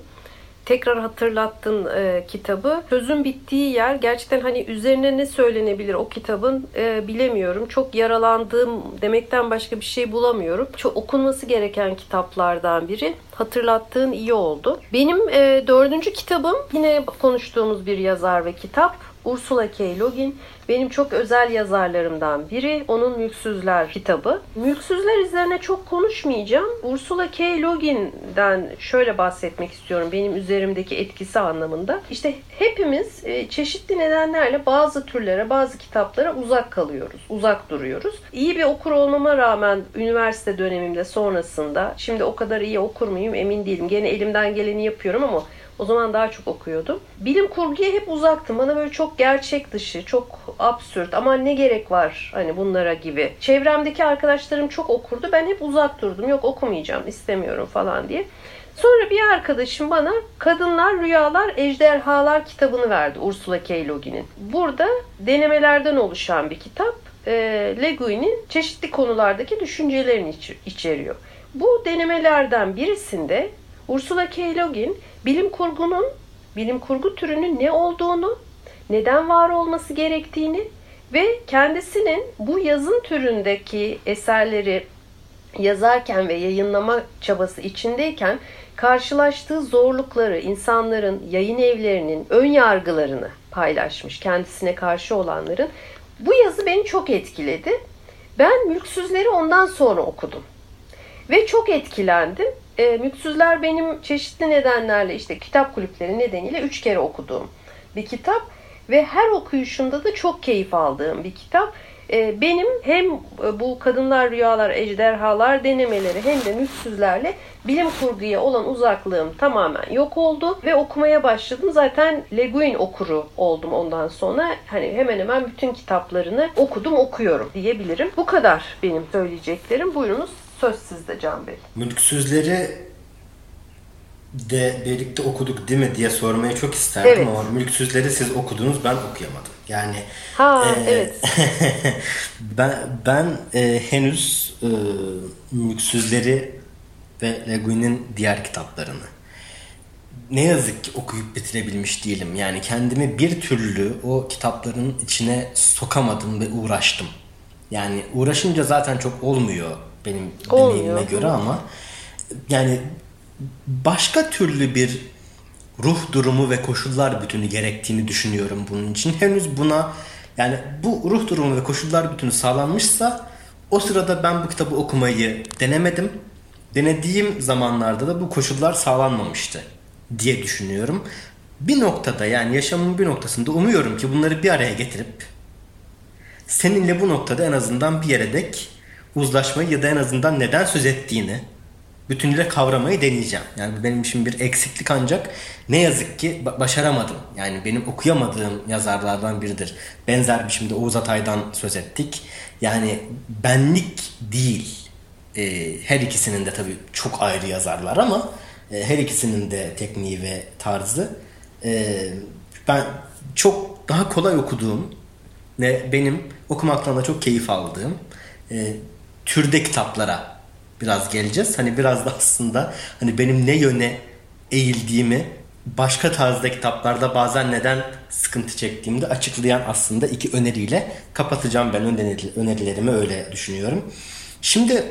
Tekrar hatırlattın e, kitabı. Sözün bittiği yer gerçekten hani üzerine ne söylenebilir o kitabın e, bilemiyorum. Çok yaralandığım demekten başka bir şey bulamıyorum. Çok okunması gereken kitaplardan biri. Hatırlattığın iyi oldu. Benim e, dördüncü kitabım yine konuştuğumuz bir yazar ve kitap. Ursula K. Le Guin benim çok özel yazarlarımdan biri. Onun Mülksüzler kitabı. Mülksüzler üzerine çok konuşmayacağım. Ursula K. Le şöyle bahsetmek istiyorum benim üzerimdeki etkisi anlamında. İşte hepimiz e, çeşitli nedenlerle bazı türlere, bazı kitaplara uzak kalıyoruz. Uzak duruyoruz. İyi bir okur olmama rağmen üniversite dönemimde sonrasında şimdi o kadar iyi okur muyum emin değilim. Gene elimden geleni yapıyorum ama o zaman daha çok okuyordum. Bilim kurguya hep uzaktım. Bana böyle çok gerçek dışı, çok absürt ama ne gerek var hani bunlara gibi. Çevremdeki arkadaşlarım çok okurdu. Ben hep uzak durdum. Yok okumayacağım, istemiyorum falan diye. Sonra bir arkadaşım bana Kadınlar, Rüyalar, Ejderhalar kitabını verdi Ursula K. Le Guin'in. Burada denemelerden oluşan bir kitap. Le Guin'in çeşitli konulardaki düşüncelerini içeriyor. Bu denemelerden birisinde Ursula K. Le Guin bilim kurgunun, bilim kurgu türünün ne olduğunu, neden var olması gerektiğini ve kendisinin bu yazın türündeki eserleri yazarken ve yayınlama çabası içindeyken karşılaştığı zorlukları, insanların, yayın evlerinin ön yargılarını paylaşmış, kendisine karşı olanların. Bu yazı beni çok etkiledi. Ben Mülksüzleri ondan sonra okudum. Ve çok etkilendim. E, Mülksüzler benim çeşitli nedenlerle işte kitap kulüpleri nedeniyle üç kere okuduğum bir kitap. Ve her okuyuşunda da çok keyif aldığım bir kitap. E, benim hem bu Kadınlar Rüyalar Ejderhalar denemeleri hem de Mülksüzlerle bilim kurguya olan uzaklığım tamamen yok oldu ve okumaya başladım. Zaten Le Guin okuru oldum ondan sonra. Hani hemen hemen bütün kitaplarını okudum, okuyorum diyebilirim. Bu kadar benim söyleyeceklerim. Buyurunuz Söz sizde Can Bey. Mülksüzleri de birlikte okuduk değil mi diye sormayı çok isterdim Evet. ama Mülksüzleri siz okudunuz ben okuyamadım. Yani Ha, e, evet. ben ben e, henüz e, Mülksüzleri ve Le Guin'in diğer kitaplarını ne yazık ki okuyup bitirebilmiş değilim. Yani kendimi bir türlü o kitapların içine sokamadım ve uğraştım. Yani uğraşınca zaten çok olmuyor benim Olmuyor. deneyimime göre ama yani başka türlü bir ruh durumu ve koşullar bütünü gerektiğini düşünüyorum bunun için. Henüz buna yani bu ruh durumu ve koşullar bütünü sağlanmışsa o sırada ben bu kitabı okumayı denemedim. Denediğim zamanlarda da bu koşullar sağlanmamıştı diye düşünüyorum. Bir noktada yani yaşamın bir noktasında umuyorum ki bunları bir araya getirip seninle bu noktada en azından bir yere dek uzlaşmayı ya da en azından neden söz ettiğini bütünüyle kavramayı deneyeceğim. Yani benim için bir eksiklik ancak ne yazık ki ba- başaramadım. Yani benim okuyamadığım yazarlardan biridir. Benzer biçimde Oğuz Atay'dan söz ettik. Yani benlik değil. Ee, her ikisinin de tabii çok ayrı yazarlar ama e, her ikisinin de tekniği ve tarzı. Ee, ben çok daha kolay okuduğum ve benim okumaktan da çok keyif aldığım e, türde kitaplara biraz geleceğiz. Hani biraz da aslında hani benim ne yöne eğildiğimi başka tarzda kitaplarda bazen neden sıkıntı çektiğimi de açıklayan aslında iki öneriyle kapatacağım ben öneri- önerilerimi öyle düşünüyorum. Şimdi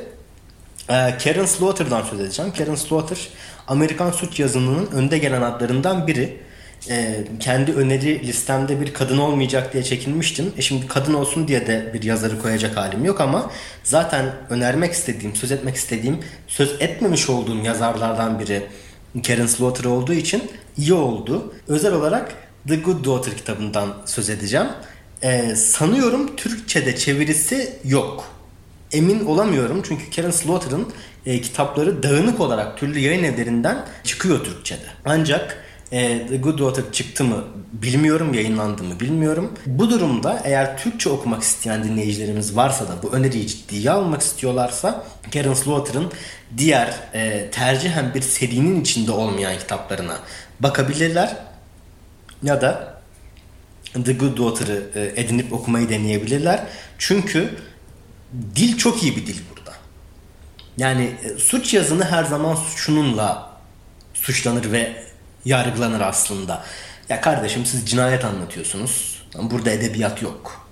ee, Karen Slaughter'dan söz edeceğim. Karen Slaughter Amerikan suç yazımının önde gelen adlarından biri. Ee, kendi öneri listemde bir kadın olmayacak diye çekinmiştim. E şimdi kadın olsun diye de bir yazarı koyacak halim yok ama zaten önermek istediğim, söz etmek istediğim, söz etmemiş olduğum yazarlardan biri Karen Slaughter olduğu için iyi oldu. Özel olarak The Good Daughter kitabından söz edeceğim. Ee, sanıyorum Türkçe'de çevirisi yok emin olamıyorum çünkü Karen Slaughter'ın e, kitapları dağınık olarak türlü yayın evlerinden çıkıyor Türkçe'de. Ancak e, The Good Daughter çıktı mı bilmiyorum, yayınlandı mı bilmiyorum. Bu durumda eğer Türkçe okumak isteyen dinleyicilerimiz varsa da bu öneriyi ciddiye almak istiyorlarsa Karen Slaughter'ın diğer e, tercihen bir serinin içinde olmayan kitaplarına bakabilirler. Ya da The Good Daughter'ı e, edinip okumayı deneyebilirler. Çünkü dil çok iyi bir dil burada. Yani e, suç yazını her zaman şununla suçlanır ve yargılanır aslında. Ya kardeşim siz cinayet anlatıyorsunuz. Burada edebiyat yok.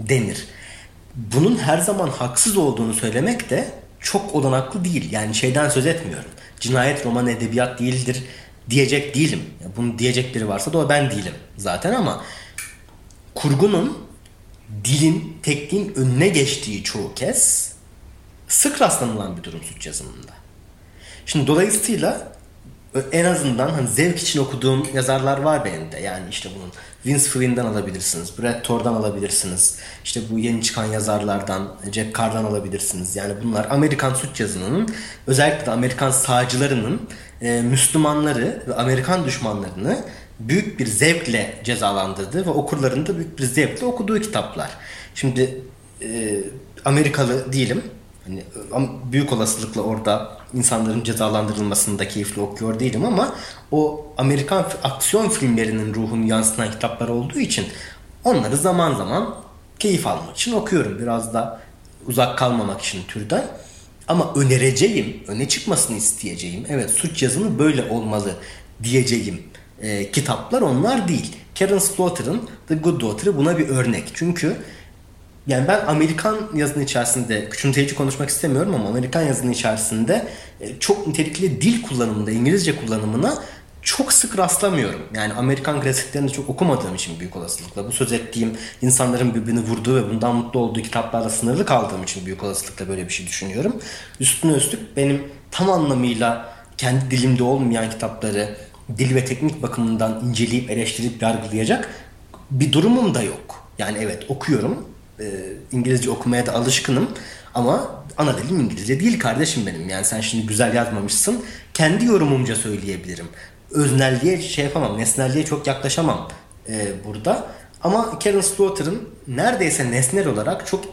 Denir. Bunun her zaman haksız olduğunu söylemek de çok olanaklı değil. Yani şeyden söz etmiyorum. Cinayet roman edebiyat değildir diyecek değilim. Ya bunu diyecek biri varsa da o ben değilim zaten ama kurgunun dilin, tekniğin önüne geçtiği çoğu kez sık rastlanılan bir durum suç yazımında. Şimdi dolayısıyla en azından hani zevk için okuduğum yazarlar var benim de. Yani işte bunun Vince Flynn'den alabilirsiniz, Brad Thor'dan alabilirsiniz. İşte bu yeni çıkan yazarlardan, Jack Carr'dan alabilirsiniz. Yani bunlar Amerikan suç yazımının özellikle de Amerikan sağcılarının e, Müslümanları ve Amerikan düşmanlarını büyük bir zevkle cezalandırdığı ve okurların da büyük bir zevkle okuduğu kitaplar. Şimdi e, Amerikalı değilim. Hani am- büyük olasılıkla orada insanların cezalandırılmasını da keyifli okuyor değilim ama o Amerikan aksiyon filmlerinin ruhunu yansıtan kitaplar olduğu için onları zaman zaman keyif almak için okuyorum. Biraz da uzak kalmamak için türden. Ama önereceğim, öne çıkmasını isteyeceğim. Evet suç yazımı böyle olmalı diyeceğim e, kitaplar onlar değil. Karen Slaughter'ın The Good Daughter'ı buna bir örnek. Çünkü yani ben Amerikan yazının içerisinde küçümseyici konuşmak istemiyorum ama Amerikan yazının içerisinde e, çok nitelikli dil kullanımında, İngilizce kullanımına çok sık rastlamıyorum. Yani Amerikan klasiklerini çok okumadığım için büyük olasılıkla bu söz ettiğim insanların birbirini vurduğu ve bundan mutlu olduğu kitaplarla sınırlı kaldığım için büyük olasılıkla böyle bir şey düşünüyorum. Üstüne üstlük benim tam anlamıyla kendi dilimde olmayan kitapları dil ve teknik bakımından inceleyip eleştirip yargılayacak bir durumum da yok. Yani evet okuyorum. E, İngilizce okumaya da alışkınım ama ana dilim İngilizce değil kardeşim benim. Yani sen şimdi güzel yazmamışsın. Kendi yorumumca söyleyebilirim. Öznelliğe şey yapamam. Nesnelliğe çok yaklaşamam e, burada. Ama Karen Slaughter'ın neredeyse nesnel olarak çok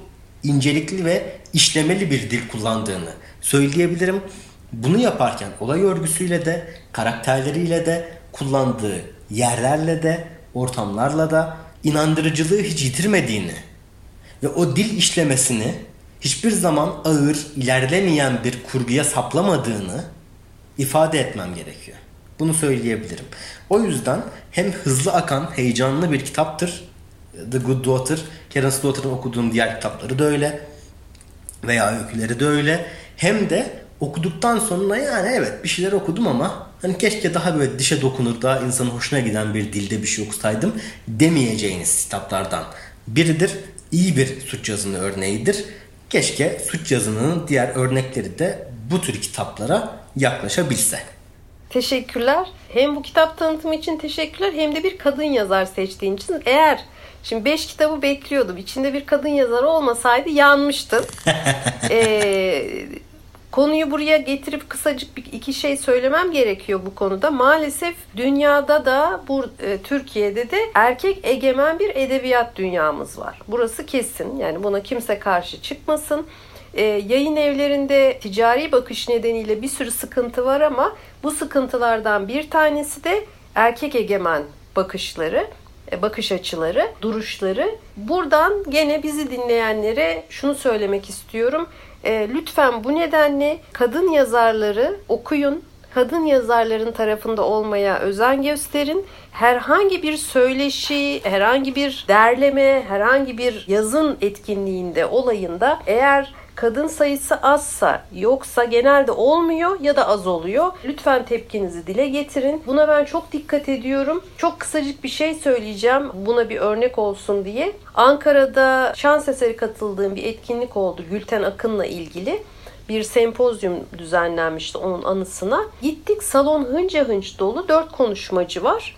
incelikli ve işlemeli bir dil kullandığını söyleyebilirim. bunu yaparken olay örgüsüyle de, karakterleriyle de, kullandığı yerlerle de, ortamlarla da inandırıcılığı hiç yitirmediğini ve o dil işlemesini hiçbir zaman ağır, ilerlemeyen bir kurguya saplamadığını ifade etmem gerekiyor. Bunu söyleyebilirim. O yüzden hem hızlı akan, heyecanlı bir kitaptır. The Good Daughter, Karen Slaughter'ın okuduğum diğer kitapları da öyle. Veya öyküleri de öyle. Hem de okuduktan sonra yani evet bir şeyler okudum ama hani keşke daha böyle dişe dokunur, daha insanın hoşuna giden bir dilde bir şey okusaydım demeyeceğiniz kitaplardan biridir. İyi bir suç yazını örneğidir. Keşke suç yazınının diğer örnekleri de bu tür kitaplara yaklaşabilse. Teşekkürler. Hem bu kitap tanıtımı için teşekkürler hem de bir kadın yazar seçtiğin için. Eğer şimdi 5 kitabı bekliyordum. İçinde bir kadın yazar olmasaydı yanmıştın. ee, konuyu buraya getirip kısacık bir iki şey söylemem gerekiyor bu konuda. Maalesef dünyada da bu e, Türkiye'de de erkek egemen bir edebiyat dünyamız var. Burası kesin. Yani buna kimse karşı çıkmasın. E, yayın evlerinde ticari bakış nedeniyle bir sürü sıkıntı var ama bu sıkıntılardan bir tanesi de erkek egemen bakışları, e, bakış açıları, duruşları. Buradan gene bizi dinleyenlere şunu söylemek istiyorum. E, lütfen bu nedenle kadın yazarları okuyun. Kadın yazarların tarafında olmaya özen gösterin. Herhangi bir söyleşi, herhangi bir derleme, herhangi bir yazın etkinliğinde, olayında eğer kadın sayısı azsa yoksa genelde olmuyor ya da az oluyor. Lütfen tepkinizi dile getirin. Buna ben çok dikkat ediyorum. Çok kısacık bir şey söyleyeceğim buna bir örnek olsun diye. Ankara'da şans eseri katıldığım bir etkinlik oldu Gülten Akın'la ilgili bir sempozyum düzenlenmişti onun anısına. Gittik salon hınca hınç dolu dört konuşmacı var.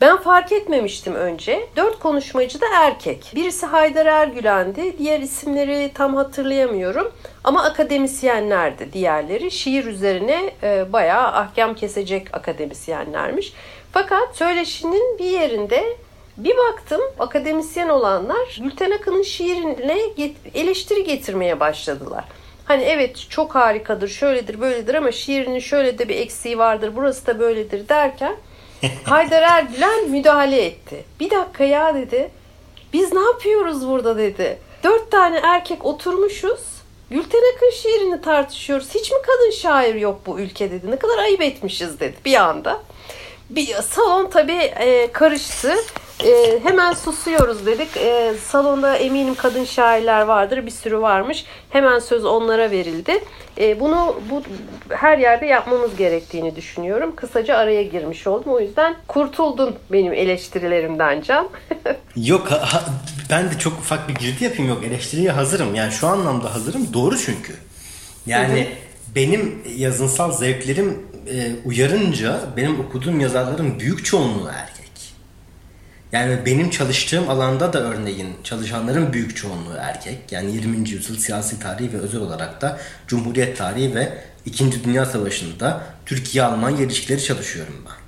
Ben fark etmemiştim önce. Dört konuşmacı da erkek. Birisi Haydar Ergülen'di. Diğer isimleri tam hatırlayamıyorum. Ama akademisyenlerdi diğerleri. Şiir üzerine e, bayağı ahkam kesecek akademisyenlermiş. Fakat söyleşinin bir yerinde bir baktım akademisyen olanlar Gülten Akın'ın şiirine eleştiri getirmeye başladılar. Hani evet çok harikadır, şöyledir, böyledir ama şiirinin şöyle de bir eksiği vardır, burası da böyledir derken Haydar Ergülen müdahale etti. Bir dakika ya dedi. Biz ne yapıyoruz burada dedi. Dört tane erkek oturmuşuz. Gülten Akın şiirini tartışıyoruz. Hiç mi kadın şair yok bu ülke dedi. Ne kadar ayıp etmişiz dedi bir anda. Bir salon tabii e, karıştı. E, hemen susuyoruz dedik. E, salonda eminim kadın şairler vardır. Bir sürü varmış. Hemen söz onlara verildi. E, bunu bu her yerde yapmamız gerektiğini düşünüyorum. Kısaca araya girmiş oldum. O yüzden kurtuldun benim eleştirilerimden Can. yok ha, ben de çok ufak bir girdi yapayım. Yok eleştiriye hazırım. Yani şu anlamda hazırım. Doğru çünkü. Yani benim yazınsal zevklerim e, uyarınca benim okuduğum yazarların büyük çoğunluğu erkek. Yani benim çalıştığım alanda da örneğin çalışanların büyük çoğunluğu erkek. Yani 20. yüzyıl siyasi tarihi ve özel olarak da Cumhuriyet tarihi ve İkinci Dünya Savaşı'nda Türkiye-Almanya ilişkileri çalışıyorum ben.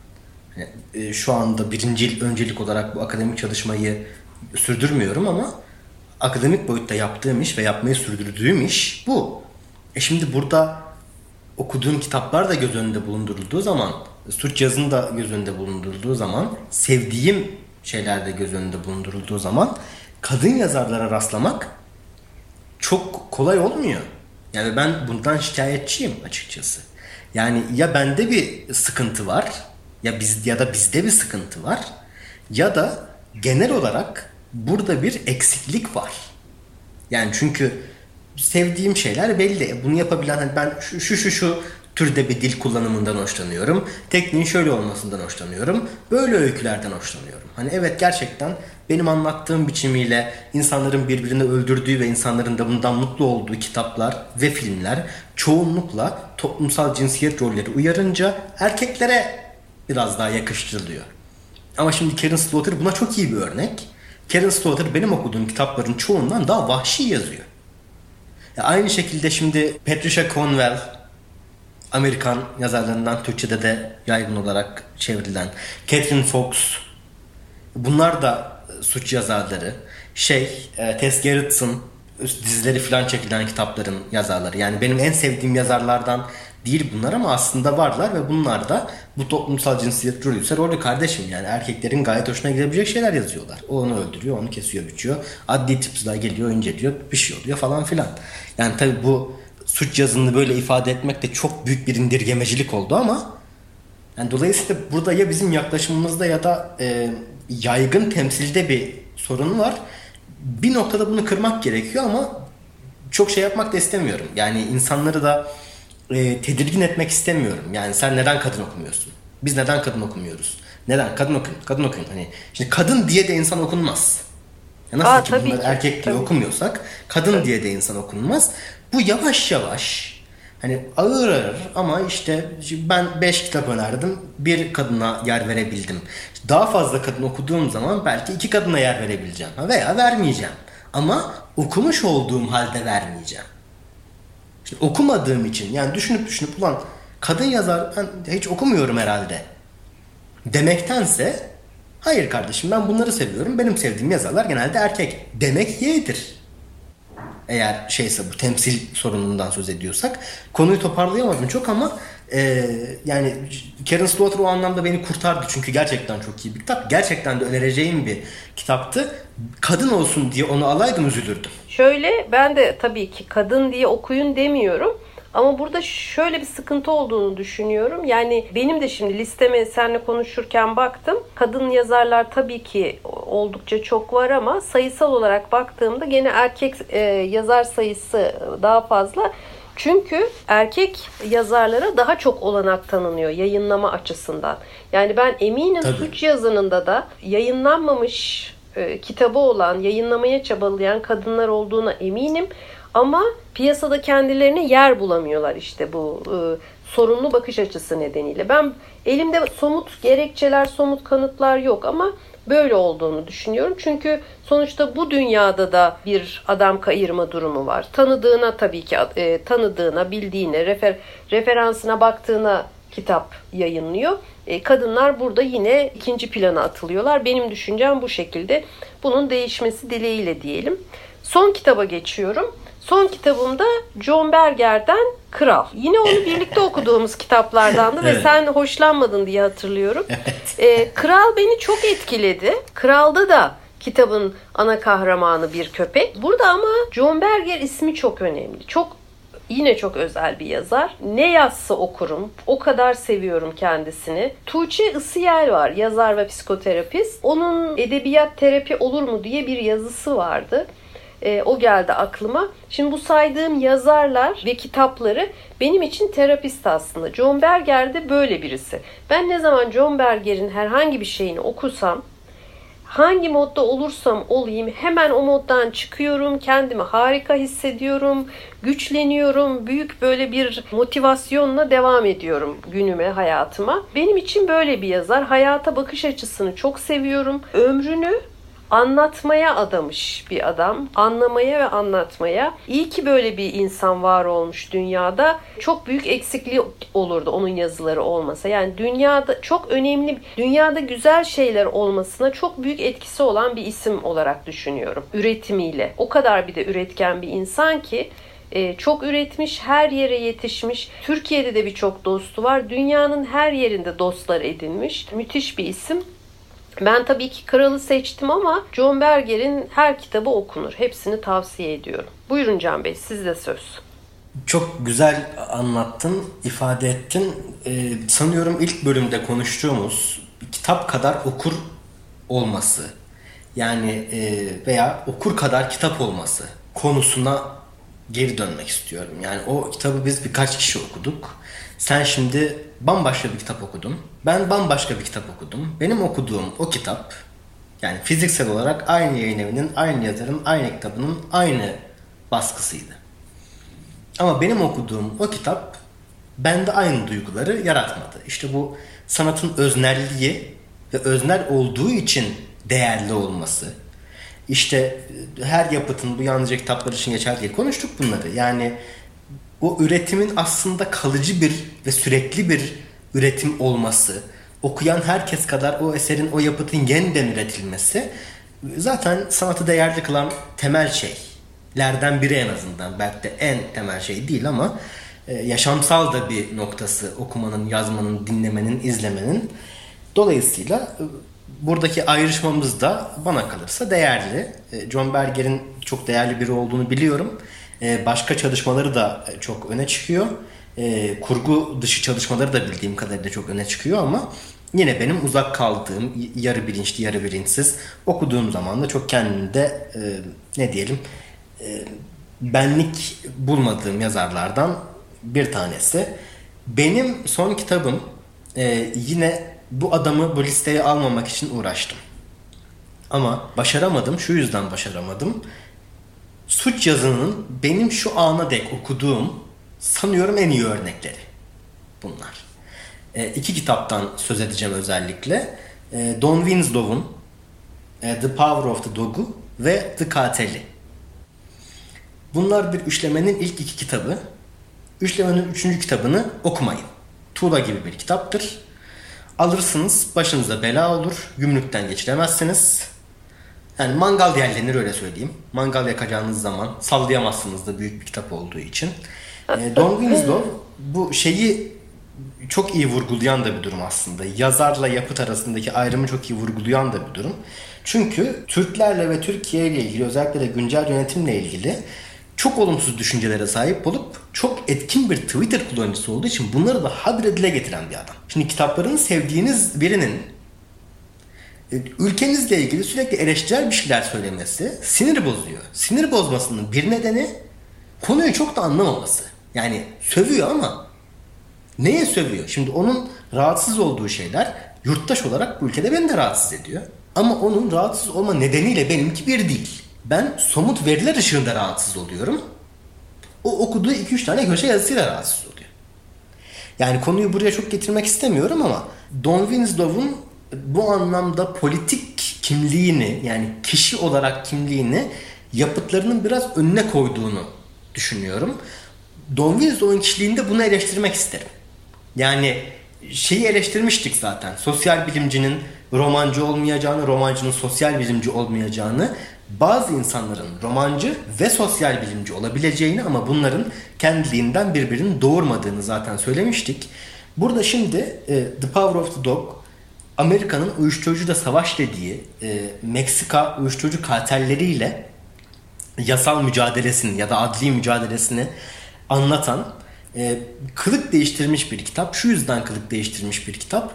Yani, e, şu anda birinci öncelik olarak bu akademik çalışmayı sürdürmüyorum ama akademik boyutta yaptığım iş ve yapmayı sürdürdüğüm iş bu. E şimdi burada okuduğum kitaplar da göz önünde bulundurulduğu zaman, suç yazın da göz önünde bulundurulduğu zaman, sevdiğim şeyler de göz önünde bulundurulduğu zaman kadın yazarlara rastlamak çok kolay olmuyor. Yani ben bundan şikayetçiyim açıkçası. Yani ya bende bir sıkıntı var ya biz ya da bizde bir sıkıntı var ya da genel olarak burada bir eksiklik var. Yani çünkü sevdiğim şeyler belli. Bunu yapabilen hani ben şu şu şu, şu türde bir dil kullanımından hoşlanıyorum. Tekniğin şöyle olmasından hoşlanıyorum. Böyle öykülerden hoşlanıyorum. Hani evet gerçekten benim anlattığım biçimiyle insanların birbirini öldürdüğü ve insanların da bundan mutlu olduğu kitaplar ve filmler çoğunlukla toplumsal cinsiyet rolleri uyarınca erkeklere biraz daha yakıştırılıyor. Ama şimdi Karen Slaughter buna çok iyi bir örnek. Karen Slaughter benim okuduğum kitapların çoğundan daha vahşi yazıyor. Ya aynı şekilde şimdi Patricia Cornwell Amerikan yazarlarından Türkçe'de de yaygın olarak çevrilen Catherine Fox bunlar da e, suç yazarları. Şey, e, Tess Gerritsen dizileri falan çekilen kitapların yazarları. Yani benim en sevdiğim yazarlardan değil bunlar ama aslında varlar ve bunlar da bu toplumsal cinsiyet rolüyse rolü kardeşim yani erkeklerin gayet hoşuna gidebilecek şeyler yazıyorlar. O onu öldürüyor, onu kesiyor, biçiyor. Adli tıpçılar geliyor, inceliyor, bir şey oluyor falan filan. Yani tabii bu suç yazını böyle ifade etmek de çok büyük bir indirgemecilik oldu ama yani dolayısıyla burada ya bizim yaklaşımımızda ya da e, yaygın temsilde bir sorun var. Bir noktada bunu kırmak gerekiyor ama çok şey yapmak da istemiyorum. Yani insanları da e, tedirgin etmek istemiyorum. Yani sen neden kadın okumuyorsun? Biz neden kadın okumuyoruz? Neden? Kadın okuyun. Kadın okuyun. Hani şimdi kadın diye de insan okunmaz. Ya nasıl Aa, ki bunları ki, erkek diye tabii. okumuyorsak kadın Tabii. diye de insan okunmaz. Bu yavaş yavaş hani ağır ağır ama işte ben 5 kitap önerdim. Bir kadına yer verebildim. Daha fazla kadın okuduğum zaman belki iki kadına yer verebileceğim. Veya vermeyeceğim. Ama okumuş olduğum halde vermeyeceğim. Şimdi okumadığım için yani düşünüp düşünüp ulan kadın yazar ben hiç okumuyorum herhalde demektense hayır kardeşim ben bunları seviyorum. Benim sevdiğim yazarlar genelde erkek demek yeğdir. Eğer şeyse bu temsil sorunundan söz ediyorsak. Konuyu toparlayamadım çok ama e, yani Karen Slaughter o anlamda beni kurtardı. Çünkü gerçekten çok iyi bir kitap. Gerçekten de önereceğim bir kitaptı. Kadın olsun diye onu alaydım üzülürdüm. Şöyle ben de tabii ki kadın diye okuyun demiyorum. Ama burada şöyle bir sıkıntı olduğunu düşünüyorum. Yani benim de şimdi listeme seninle konuşurken baktım. Kadın yazarlar tabii ki oldukça çok var ama sayısal olarak baktığımda gene erkek e, yazar sayısı daha fazla. Çünkü erkek yazarlara daha çok olanak tanınıyor yayınlama açısından. Yani ben eminim Tabii. suç yazınında da yayınlanmamış e, kitabı olan, yayınlamaya çabalayan kadınlar olduğuna eminim. Ama piyasada kendilerine yer bulamıyorlar işte bu e, sorunlu bakış açısı nedeniyle. Ben elimde somut gerekçeler, somut kanıtlar yok ama böyle olduğunu düşünüyorum. Çünkü sonuçta bu dünyada da bir adam kayırma durumu var. Tanıdığına tabii ki e, tanıdığına, bildiğine, refer, referansına baktığına kitap yayınlıyor. E, kadınlar burada yine ikinci plana atılıyorlar. Benim düşüncem bu şekilde. Bunun değişmesi dileğiyle diyelim. Son kitaba geçiyorum. Son kitabımda John Berger'den Kral. Yine onu birlikte okuduğumuz kitaplardandı ve Evet. sen hoşlanmadın diye hatırlıyorum. E, Kral beni çok etkiledi. Kral'da da kitabın ana kahramanı bir köpek. Burada ama John Berger ismi çok önemli. Çok Yine çok özel bir yazar. Ne yazsa okurum. O kadar seviyorum kendisini. Tuğçe Isıyel var. Yazar ve psikoterapist. Onun edebiyat terapi olur mu diye bir yazısı vardı. Ee, o geldi aklıma. Şimdi bu saydığım yazarlar ve kitapları benim için terapist aslında. John Berger de böyle birisi. Ben ne zaman John Berger'in herhangi bir şeyini okusam hangi modda olursam olayım hemen o moddan çıkıyorum. Kendimi harika hissediyorum. Güçleniyorum. Büyük böyle bir motivasyonla devam ediyorum günüme, hayatıma. Benim için böyle bir yazar. Hayata bakış açısını çok seviyorum. Ömrünü anlatmaya adamış bir adam. Anlamaya ve anlatmaya. İyi ki böyle bir insan var olmuş dünyada. Çok büyük eksikliği olurdu onun yazıları olmasa. Yani dünyada çok önemli, dünyada güzel şeyler olmasına çok büyük etkisi olan bir isim olarak düşünüyorum. Üretimiyle. O kadar bir de üretken bir insan ki e, çok üretmiş, her yere yetişmiş. Türkiye'de de birçok dostu var. Dünyanın her yerinde dostlar edinmiş. Müthiş bir isim. Ben tabii ki Kral'ı seçtim ama John Berger'in her kitabı okunur. Hepsini tavsiye ediyorum. Buyurun Can Bey, sizde söz. Çok güzel anlattın, ifade ettin. Ee, sanıyorum ilk bölümde konuştuğumuz kitap kadar okur olması yani e, veya okur kadar kitap olması konusuna geri dönmek istiyorum. Yani o kitabı biz birkaç kişi okuduk. Sen şimdi bambaşka bir kitap okudun. Ben bambaşka bir kitap okudum. Benim okuduğum o kitap yani fiziksel olarak aynı yayın evinin, aynı yazarın, aynı kitabının aynı baskısıydı. Ama benim okuduğum o kitap bende aynı duyguları yaratmadı. İşte bu sanatın öznelliği ve öznel olduğu için değerli olması. İşte her yapıtın bu yalnızca kitaplar için geçerli değil. Konuştuk bunları. Yani o üretimin aslında kalıcı bir ve sürekli bir üretim olması, okuyan herkes kadar o eserin, o yapıtın yeniden üretilmesi zaten sanatı değerli kılan temel şeylerden biri en azından. Belki de en temel şey değil ama e, yaşamsal da bir noktası okumanın, yazmanın, dinlemenin, izlemenin. Dolayısıyla e, buradaki ayrışmamız da bana kalırsa değerli. E, John Berger'in çok değerli biri olduğunu biliyorum. E, başka çalışmaları da çok öne çıkıyor. E, kurgu dışı çalışmaları da bildiğim kadarıyla çok öne çıkıyor ama yine benim uzak kaldığım yarı bilinçli yarı bilinçsiz okuduğum zaman da çok kendimde ne diyelim benlik bulmadığım yazarlardan bir tanesi. Benim son kitabım yine bu adamı bu listeye almamak için uğraştım. Ama başaramadım. Şu yüzden başaramadım. Suç yazının benim şu ana dek okuduğum sanıyorum en iyi örnekleri bunlar. E, iki kitaptan söz edeceğim özellikle. E, Don Winslow'un e, The Power of the Dog'u ve The Kateli. Bunlar bir üçlemenin ilk iki kitabı. Üçlemenin üçüncü kitabını okumayın. Tuğla gibi bir kitaptır. Alırsınız başınıza bela olur. Gümrükten geçiremezsiniz. Yani mangal yerlenir öyle söyleyeyim. Mangal yakacağınız zaman sallayamazsınız da büyük bir kitap olduğu için. E, Don Winslow bu şeyi çok iyi vurgulayan da bir durum aslında. Yazarla yapıt arasındaki ayrımı çok iyi vurgulayan da bir durum. Çünkü Türklerle ve Türkiye ile ilgili özellikle de güncel yönetimle ilgili çok olumsuz düşüncelere sahip olup çok etkin bir Twitter kullanıcısı olduğu için bunları da habire dile getiren bir adam. Şimdi kitaplarını sevdiğiniz birinin ülkenizle ilgili sürekli eleştirel bir şeyler söylemesi sinir bozuyor. Sinir bozmasının bir nedeni konuyu çok da anlamaması. Yani sövüyor ama neye sövüyor? Şimdi onun rahatsız olduğu şeyler yurttaş olarak bu ülkede beni de rahatsız ediyor. Ama onun rahatsız olma nedeniyle benimki bir değil. Ben somut veriler ışığında rahatsız oluyorum. O okuduğu 2-3 tane köşe yazısıyla rahatsız oluyor. Yani konuyu buraya çok getirmek istemiyorum ama Don Winslow'un bu anlamda politik kimliğini yani kişi olarak kimliğini yapıtlarının biraz önüne koyduğunu düşünüyorum. Don Winslow'un kişiliğinde bunu eleştirmek isterim. Yani şeyi eleştirmiştik zaten. Sosyal bilimcinin romancı olmayacağını, romancının sosyal bilimci olmayacağını, bazı insanların romancı ve sosyal bilimci olabileceğini ama bunların kendiliğinden birbirini doğurmadığını zaten söylemiştik. Burada şimdi e, The Power of the Dog Amerika'nın uyuşturucuyla savaş dediği e, Meksika uyuşturucu kartelleriyle yasal mücadelesini ya da adli mücadelesini anlatan e, kılık değiştirmiş bir kitap. Şu yüzden kılık değiştirmiş bir kitap.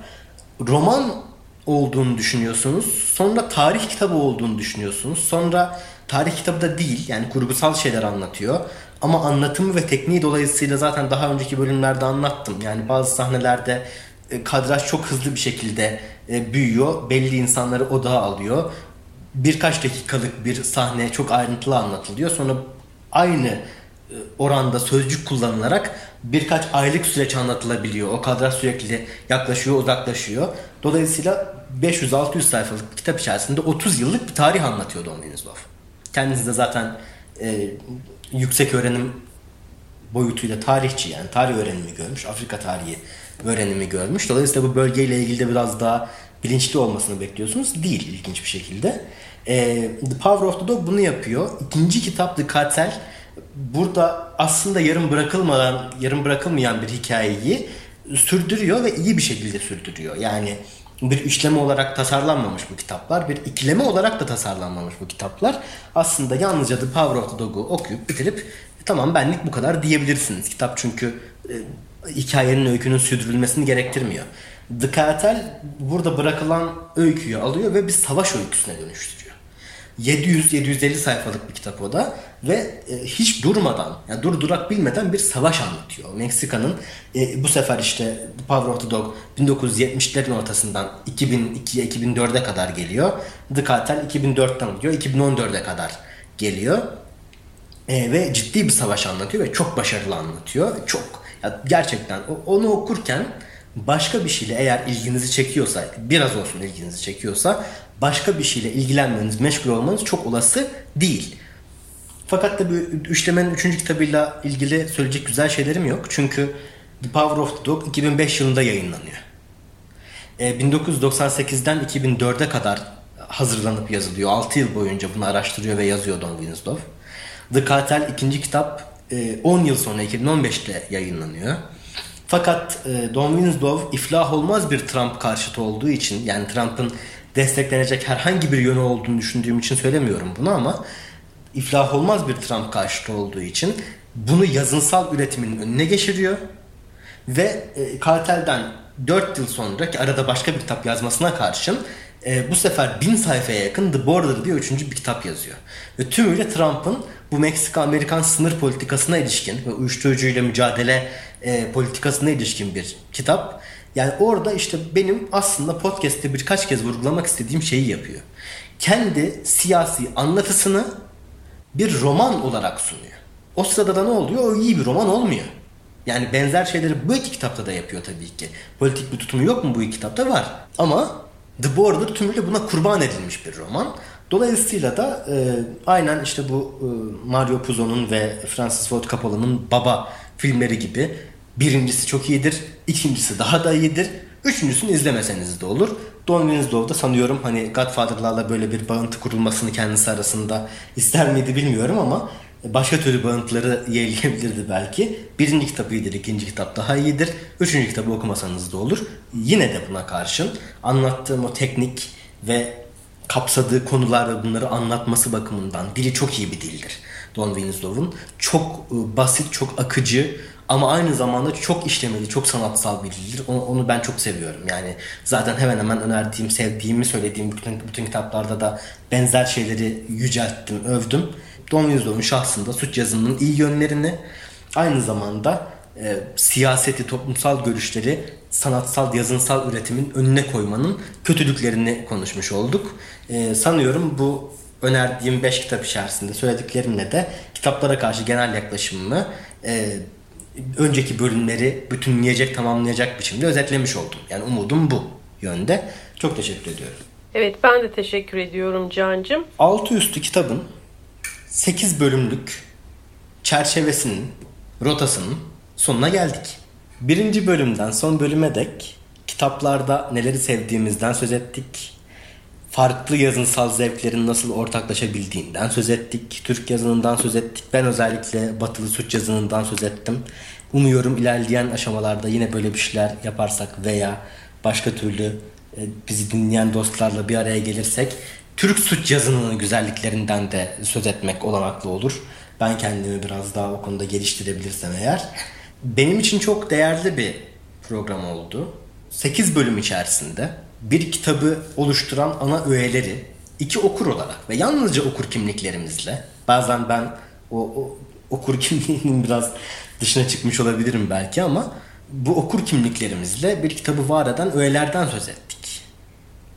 Roman olduğunu düşünüyorsunuz. Sonra tarih kitabı olduğunu düşünüyorsunuz. Sonra tarih kitabı da değil yani kurgusal şeyler anlatıyor. Ama anlatımı ve tekniği dolayısıyla zaten daha önceki bölümlerde anlattım. Yani bazı sahnelerde kadraj çok hızlı bir şekilde e, büyüyor. Belli insanları odağa alıyor. Birkaç dakikalık bir sahne çok ayrıntılı anlatılıyor. Sonra aynı e, oranda sözcük kullanılarak birkaç aylık süreç anlatılabiliyor. O kadraj sürekli yaklaşıyor, uzaklaşıyor. Dolayısıyla 500-600 sayfalık kitap içerisinde 30 yıllık bir tarih anlatıyor Don Winslow. Kendisi de zaten e, yüksek öğrenim boyutuyla tarihçi yani tarih öğrenimi görmüş. Afrika tarihi öğrenimi görmüş. Dolayısıyla bu bölgeyle ilgili de biraz daha bilinçli olmasını bekliyorsunuz. Değil ilginç bir şekilde. E, the Power of the Dog bunu yapıyor. İkinci kitap The Cartel burada aslında yarım bırakılmadan yarım bırakılmayan bir hikayeyi sürdürüyor ve iyi bir şekilde sürdürüyor. Yani bir üçleme olarak tasarlanmamış bu kitaplar. Bir ikileme olarak da tasarlanmamış bu kitaplar. Aslında yalnızca The Power of the Dog'u okuyup bitirip tamam benlik bu kadar diyebilirsiniz. Kitap çünkü e, hikayenin öykünün sürdürülmesini gerektirmiyor. The Cartel burada bırakılan öyküyü alıyor ve bir savaş öyküsüne dönüştürüyor. 700-750 sayfalık bir kitap o da ve e, hiç durmadan, yani dur durak bilmeden bir savaş anlatıyor. Meksika'nın e, bu sefer işte Power of the Dog 1970'lerin ortasından 2002'ye 2004'e kadar geliyor. The Cartel 2004'ten gidiyor, 2014'e kadar geliyor. E, ve ciddi bir savaş anlatıyor ve çok başarılı anlatıyor. Çok ya gerçekten onu okurken başka bir şeyle eğer ilginizi çekiyorsa, biraz olsun ilginizi çekiyorsa başka bir şeyle ilgilenmeniz, meşgul olmanız çok olası değil. Fakat tabi üçlemenin üçüncü kitabıyla ilgili söyleyecek güzel şeylerim yok. Çünkü The Power of the Dog 2005 yılında yayınlanıyor. E, 1998'den 2004'e kadar hazırlanıp yazılıyor. 6 yıl boyunca bunu araştırıyor ve yazıyor Don Winslow. The Cartel ikinci kitap e, 10 yıl sonra 2015'te yayınlanıyor. Fakat e, Don Winslow iflah olmaz bir Trump karşıtı olduğu için yani Trump'ın desteklenecek herhangi bir yönü olduğunu düşündüğüm için söylemiyorum bunu ama iflah olmaz bir Trump karşıtı olduğu için bunu yazınsal üretimin önüne geçiriyor ve e, kartelden 4 yıl sonra ki arada başka bir kitap yazmasına karşın e, bu sefer bin sayfaya yakın The Border diye üçüncü bir kitap yazıyor. Ve tümüyle Trump'ın bu Meksika-Amerikan sınır politikasına ilişkin ve uyuşturucuyla mücadele e, politikasına ilişkin bir kitap. Yani orada işte benim aslında podcast'te birkaç kez vurgulamak istediğim şeyi yapıyor. Kendi siyasi anlatısını bir roman olarak sunuyor. O sırada da ne oluyor? O iyi bir roman olmuyor. Yani benzer şeyleri bu iki kitapta da yapıyor tabii ki. Politik bir tutumu yok mu bu iki kitapta? Var. Ama The Border tümüyle buna kurban edilmiş bir roman. Dolayısıyla da e, aynen işte bu e, Mario Puzo'nun ve Francis Ford Coppola'nın Baba filmleri gibi birincisi çok iyidir, ikincisi daha da iyidir, üçüncüsünü izlemeseniz de olur. Don Winslow sanıyorum hani Godfather'larla böyle bir bağıntı kurulmasını kendisi arasında ister miydi bilmiyorum ama başka türlü bağıntıları yeğleyebilirdi belki. Birinci kitap iyidir, ikinci kitap daha iyidir. Üçüncü kitabı okumasanız da olur. Yine de buna karşın anlattığım o teknik ve kapsadığı konular ve bunları anlatması bakımından dili çok iyi bir dildir. Don Winslow'un çok ıı, basit, çok akıcı ama aynı zamanda çok işlemeli, çok sanatsal bir dildir. Onu, onu ben çok seviyorum. Yani zaten hemen hemen önerdiğim, sevdiğimi söylediğim bütün, bütün kitaplarda da benzer şeyleri yücelttim, övdüm. Don Winslow'un şahsında suç yazımının iyi yönlerini aynı zamanda e, siyaseti, toplumsal görüşleri sanatsal, yazınsal üretimin önüne koymanın kötülüklerini konuşmuş olduk. E, sanıyorum bu önerdiğim 5 kitap içerisinde söylediklerimle de kitaplara karşı genel yaklaşımımı e, önceki bölümleri bütünleyecek, tamamlayacak biçimde özetlemiş oldum. Yani umudum bu yönde. Çok teşekkür ediyorum. Evet ben de teşekkür ediyorum Can'cım. Altı üstü kitabın 8 bölümlük çerçevesinin, rotasının sonuna geldik. Birinci bölümden son bölüme dek kitaplarda neleri sevdiğimizden söz ettik. Farklı yazınsal zevklerin nasıl ortaklaşabildiğinden söz ettik. Türk yazınından söz ettik. Ben özellikle batılı suç yazınından söz ettim. Umuyorum ilerleyen aşamalarda yine böyle bir şeyler yaparsak veya başka türlü e, bizi dinleyen dostlarla bir araya gelirsek Türk suç yazınının güzelliklerinden de söz etmek olanaklı olur. Ben kendimi biraz daha o konuda geliştirebilirsem eğer. Benim için çok değerli bir program oldu. 8 bölüm içerisinde bir kitabı oluşturan ana öğeleri iki okur olarak ve yalnızca okur kimliklerimizle bazen ben o, o okur kimliğinin biraz dışına çıkmış olabilirim belki ama bu okur kimliklerimizle bir kitabı var eden öğelerden söz ettik.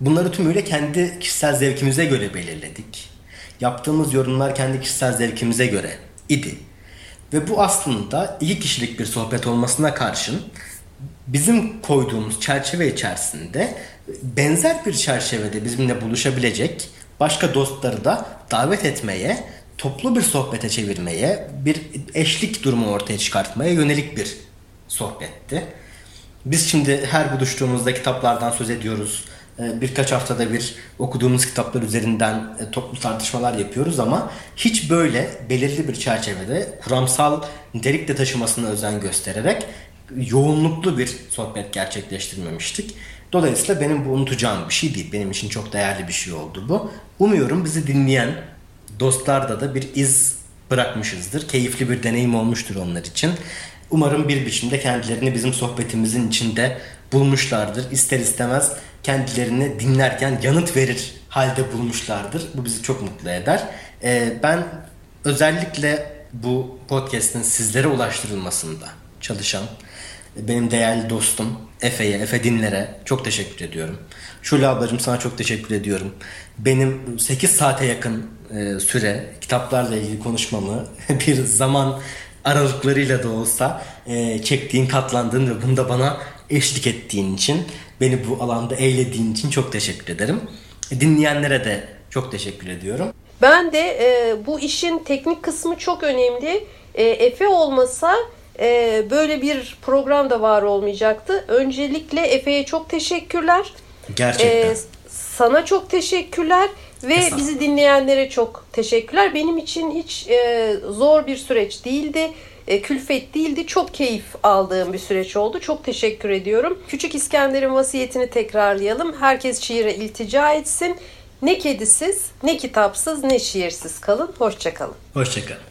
Bunları tümüyle kendi kişisel zevkimize göre belirledik. Yaptığımız yorumlar kendi kişisel zevkimize göre idi. Ve bu aslında iki kişilik bir sohbet olmasına karşın bizim koyduğumuz çerçeve içerisinde benzer bir çerçevede bizimle buluşabilecek başka dostları da davet etmeye, toplu bir sohbete çevirmeye, bir eşlik durumu ortaya çıkartmaya yönelik bir sohbetti. Biz şimdi her buluştuğumuzda kitaplardan söz ediyoruz. Ee, birkaç haftada bir okuduğumuz kitaplar üzerinden e, toplu tartışmalar yapıyoruz ama hiç böyle belirli bir çerçevede kuramsal nitelik de taşımasına özen göstererek yoğunluklu bir sohbet gerçekleştirmemiştik. Dolayısıyla benim bu unutacağım bir şey değil. Benim için çok değerli bir şey oldu bu. Umuyorum bizi dinleyen dostlarda da bir iz bırakmışızdır. Keyifli bir deneyim olmuştur onlar için. Umarım bir biçimde kendilerini bizim sohbetimizin içinde bulmuşlardır. İster istemez kendilerini dinlerken yanıt verir halde bulmuşlardır. Bu bizi çok mutlu eder. Ee, ben özellikle bu podcast'in sizlere ulaştırılmasında çalışan benim değerli dostum Efe'ye, Efe Dinler'e çok teşekkür ediyorum. Şule ablacığım sana çok teşekkür ediyorum. Benim 8 saate yakın e, süre kitaplarla ilgili konuşmamı bir zaman aralıklarıyla da olsa e, çektiğin, katlandığın ve bunda bana eşlik ettiğin için, beni bu alanda eğlediğin için çok teşekkür ederim. Dinleyenlere de çok teşekkür ediyorum. Ben de e, bu işin teknik kısmı çok önemli. E, Efe olmasa e, böyle bir program da var olmayacaktı. Öncelikle Efe'ye çok teşekkürler. Gerçekten. E, sana çok teşekkürler ve bizi dinleyenlere çok teşekkürler. Benim için hiç e, zor bir süreç değildi. E, külfet değildi. Çok keyif aldığım bir süreç oldu. Çok teşekkür ediyorum. Küçük İskender'in vasiyetini tekrarlayalım. Herkes şiire iltica etsin. Ne kedisiz, ne kitapsız, ne şiirsiz kalın. Hoşçakalın. Hoşçakalın.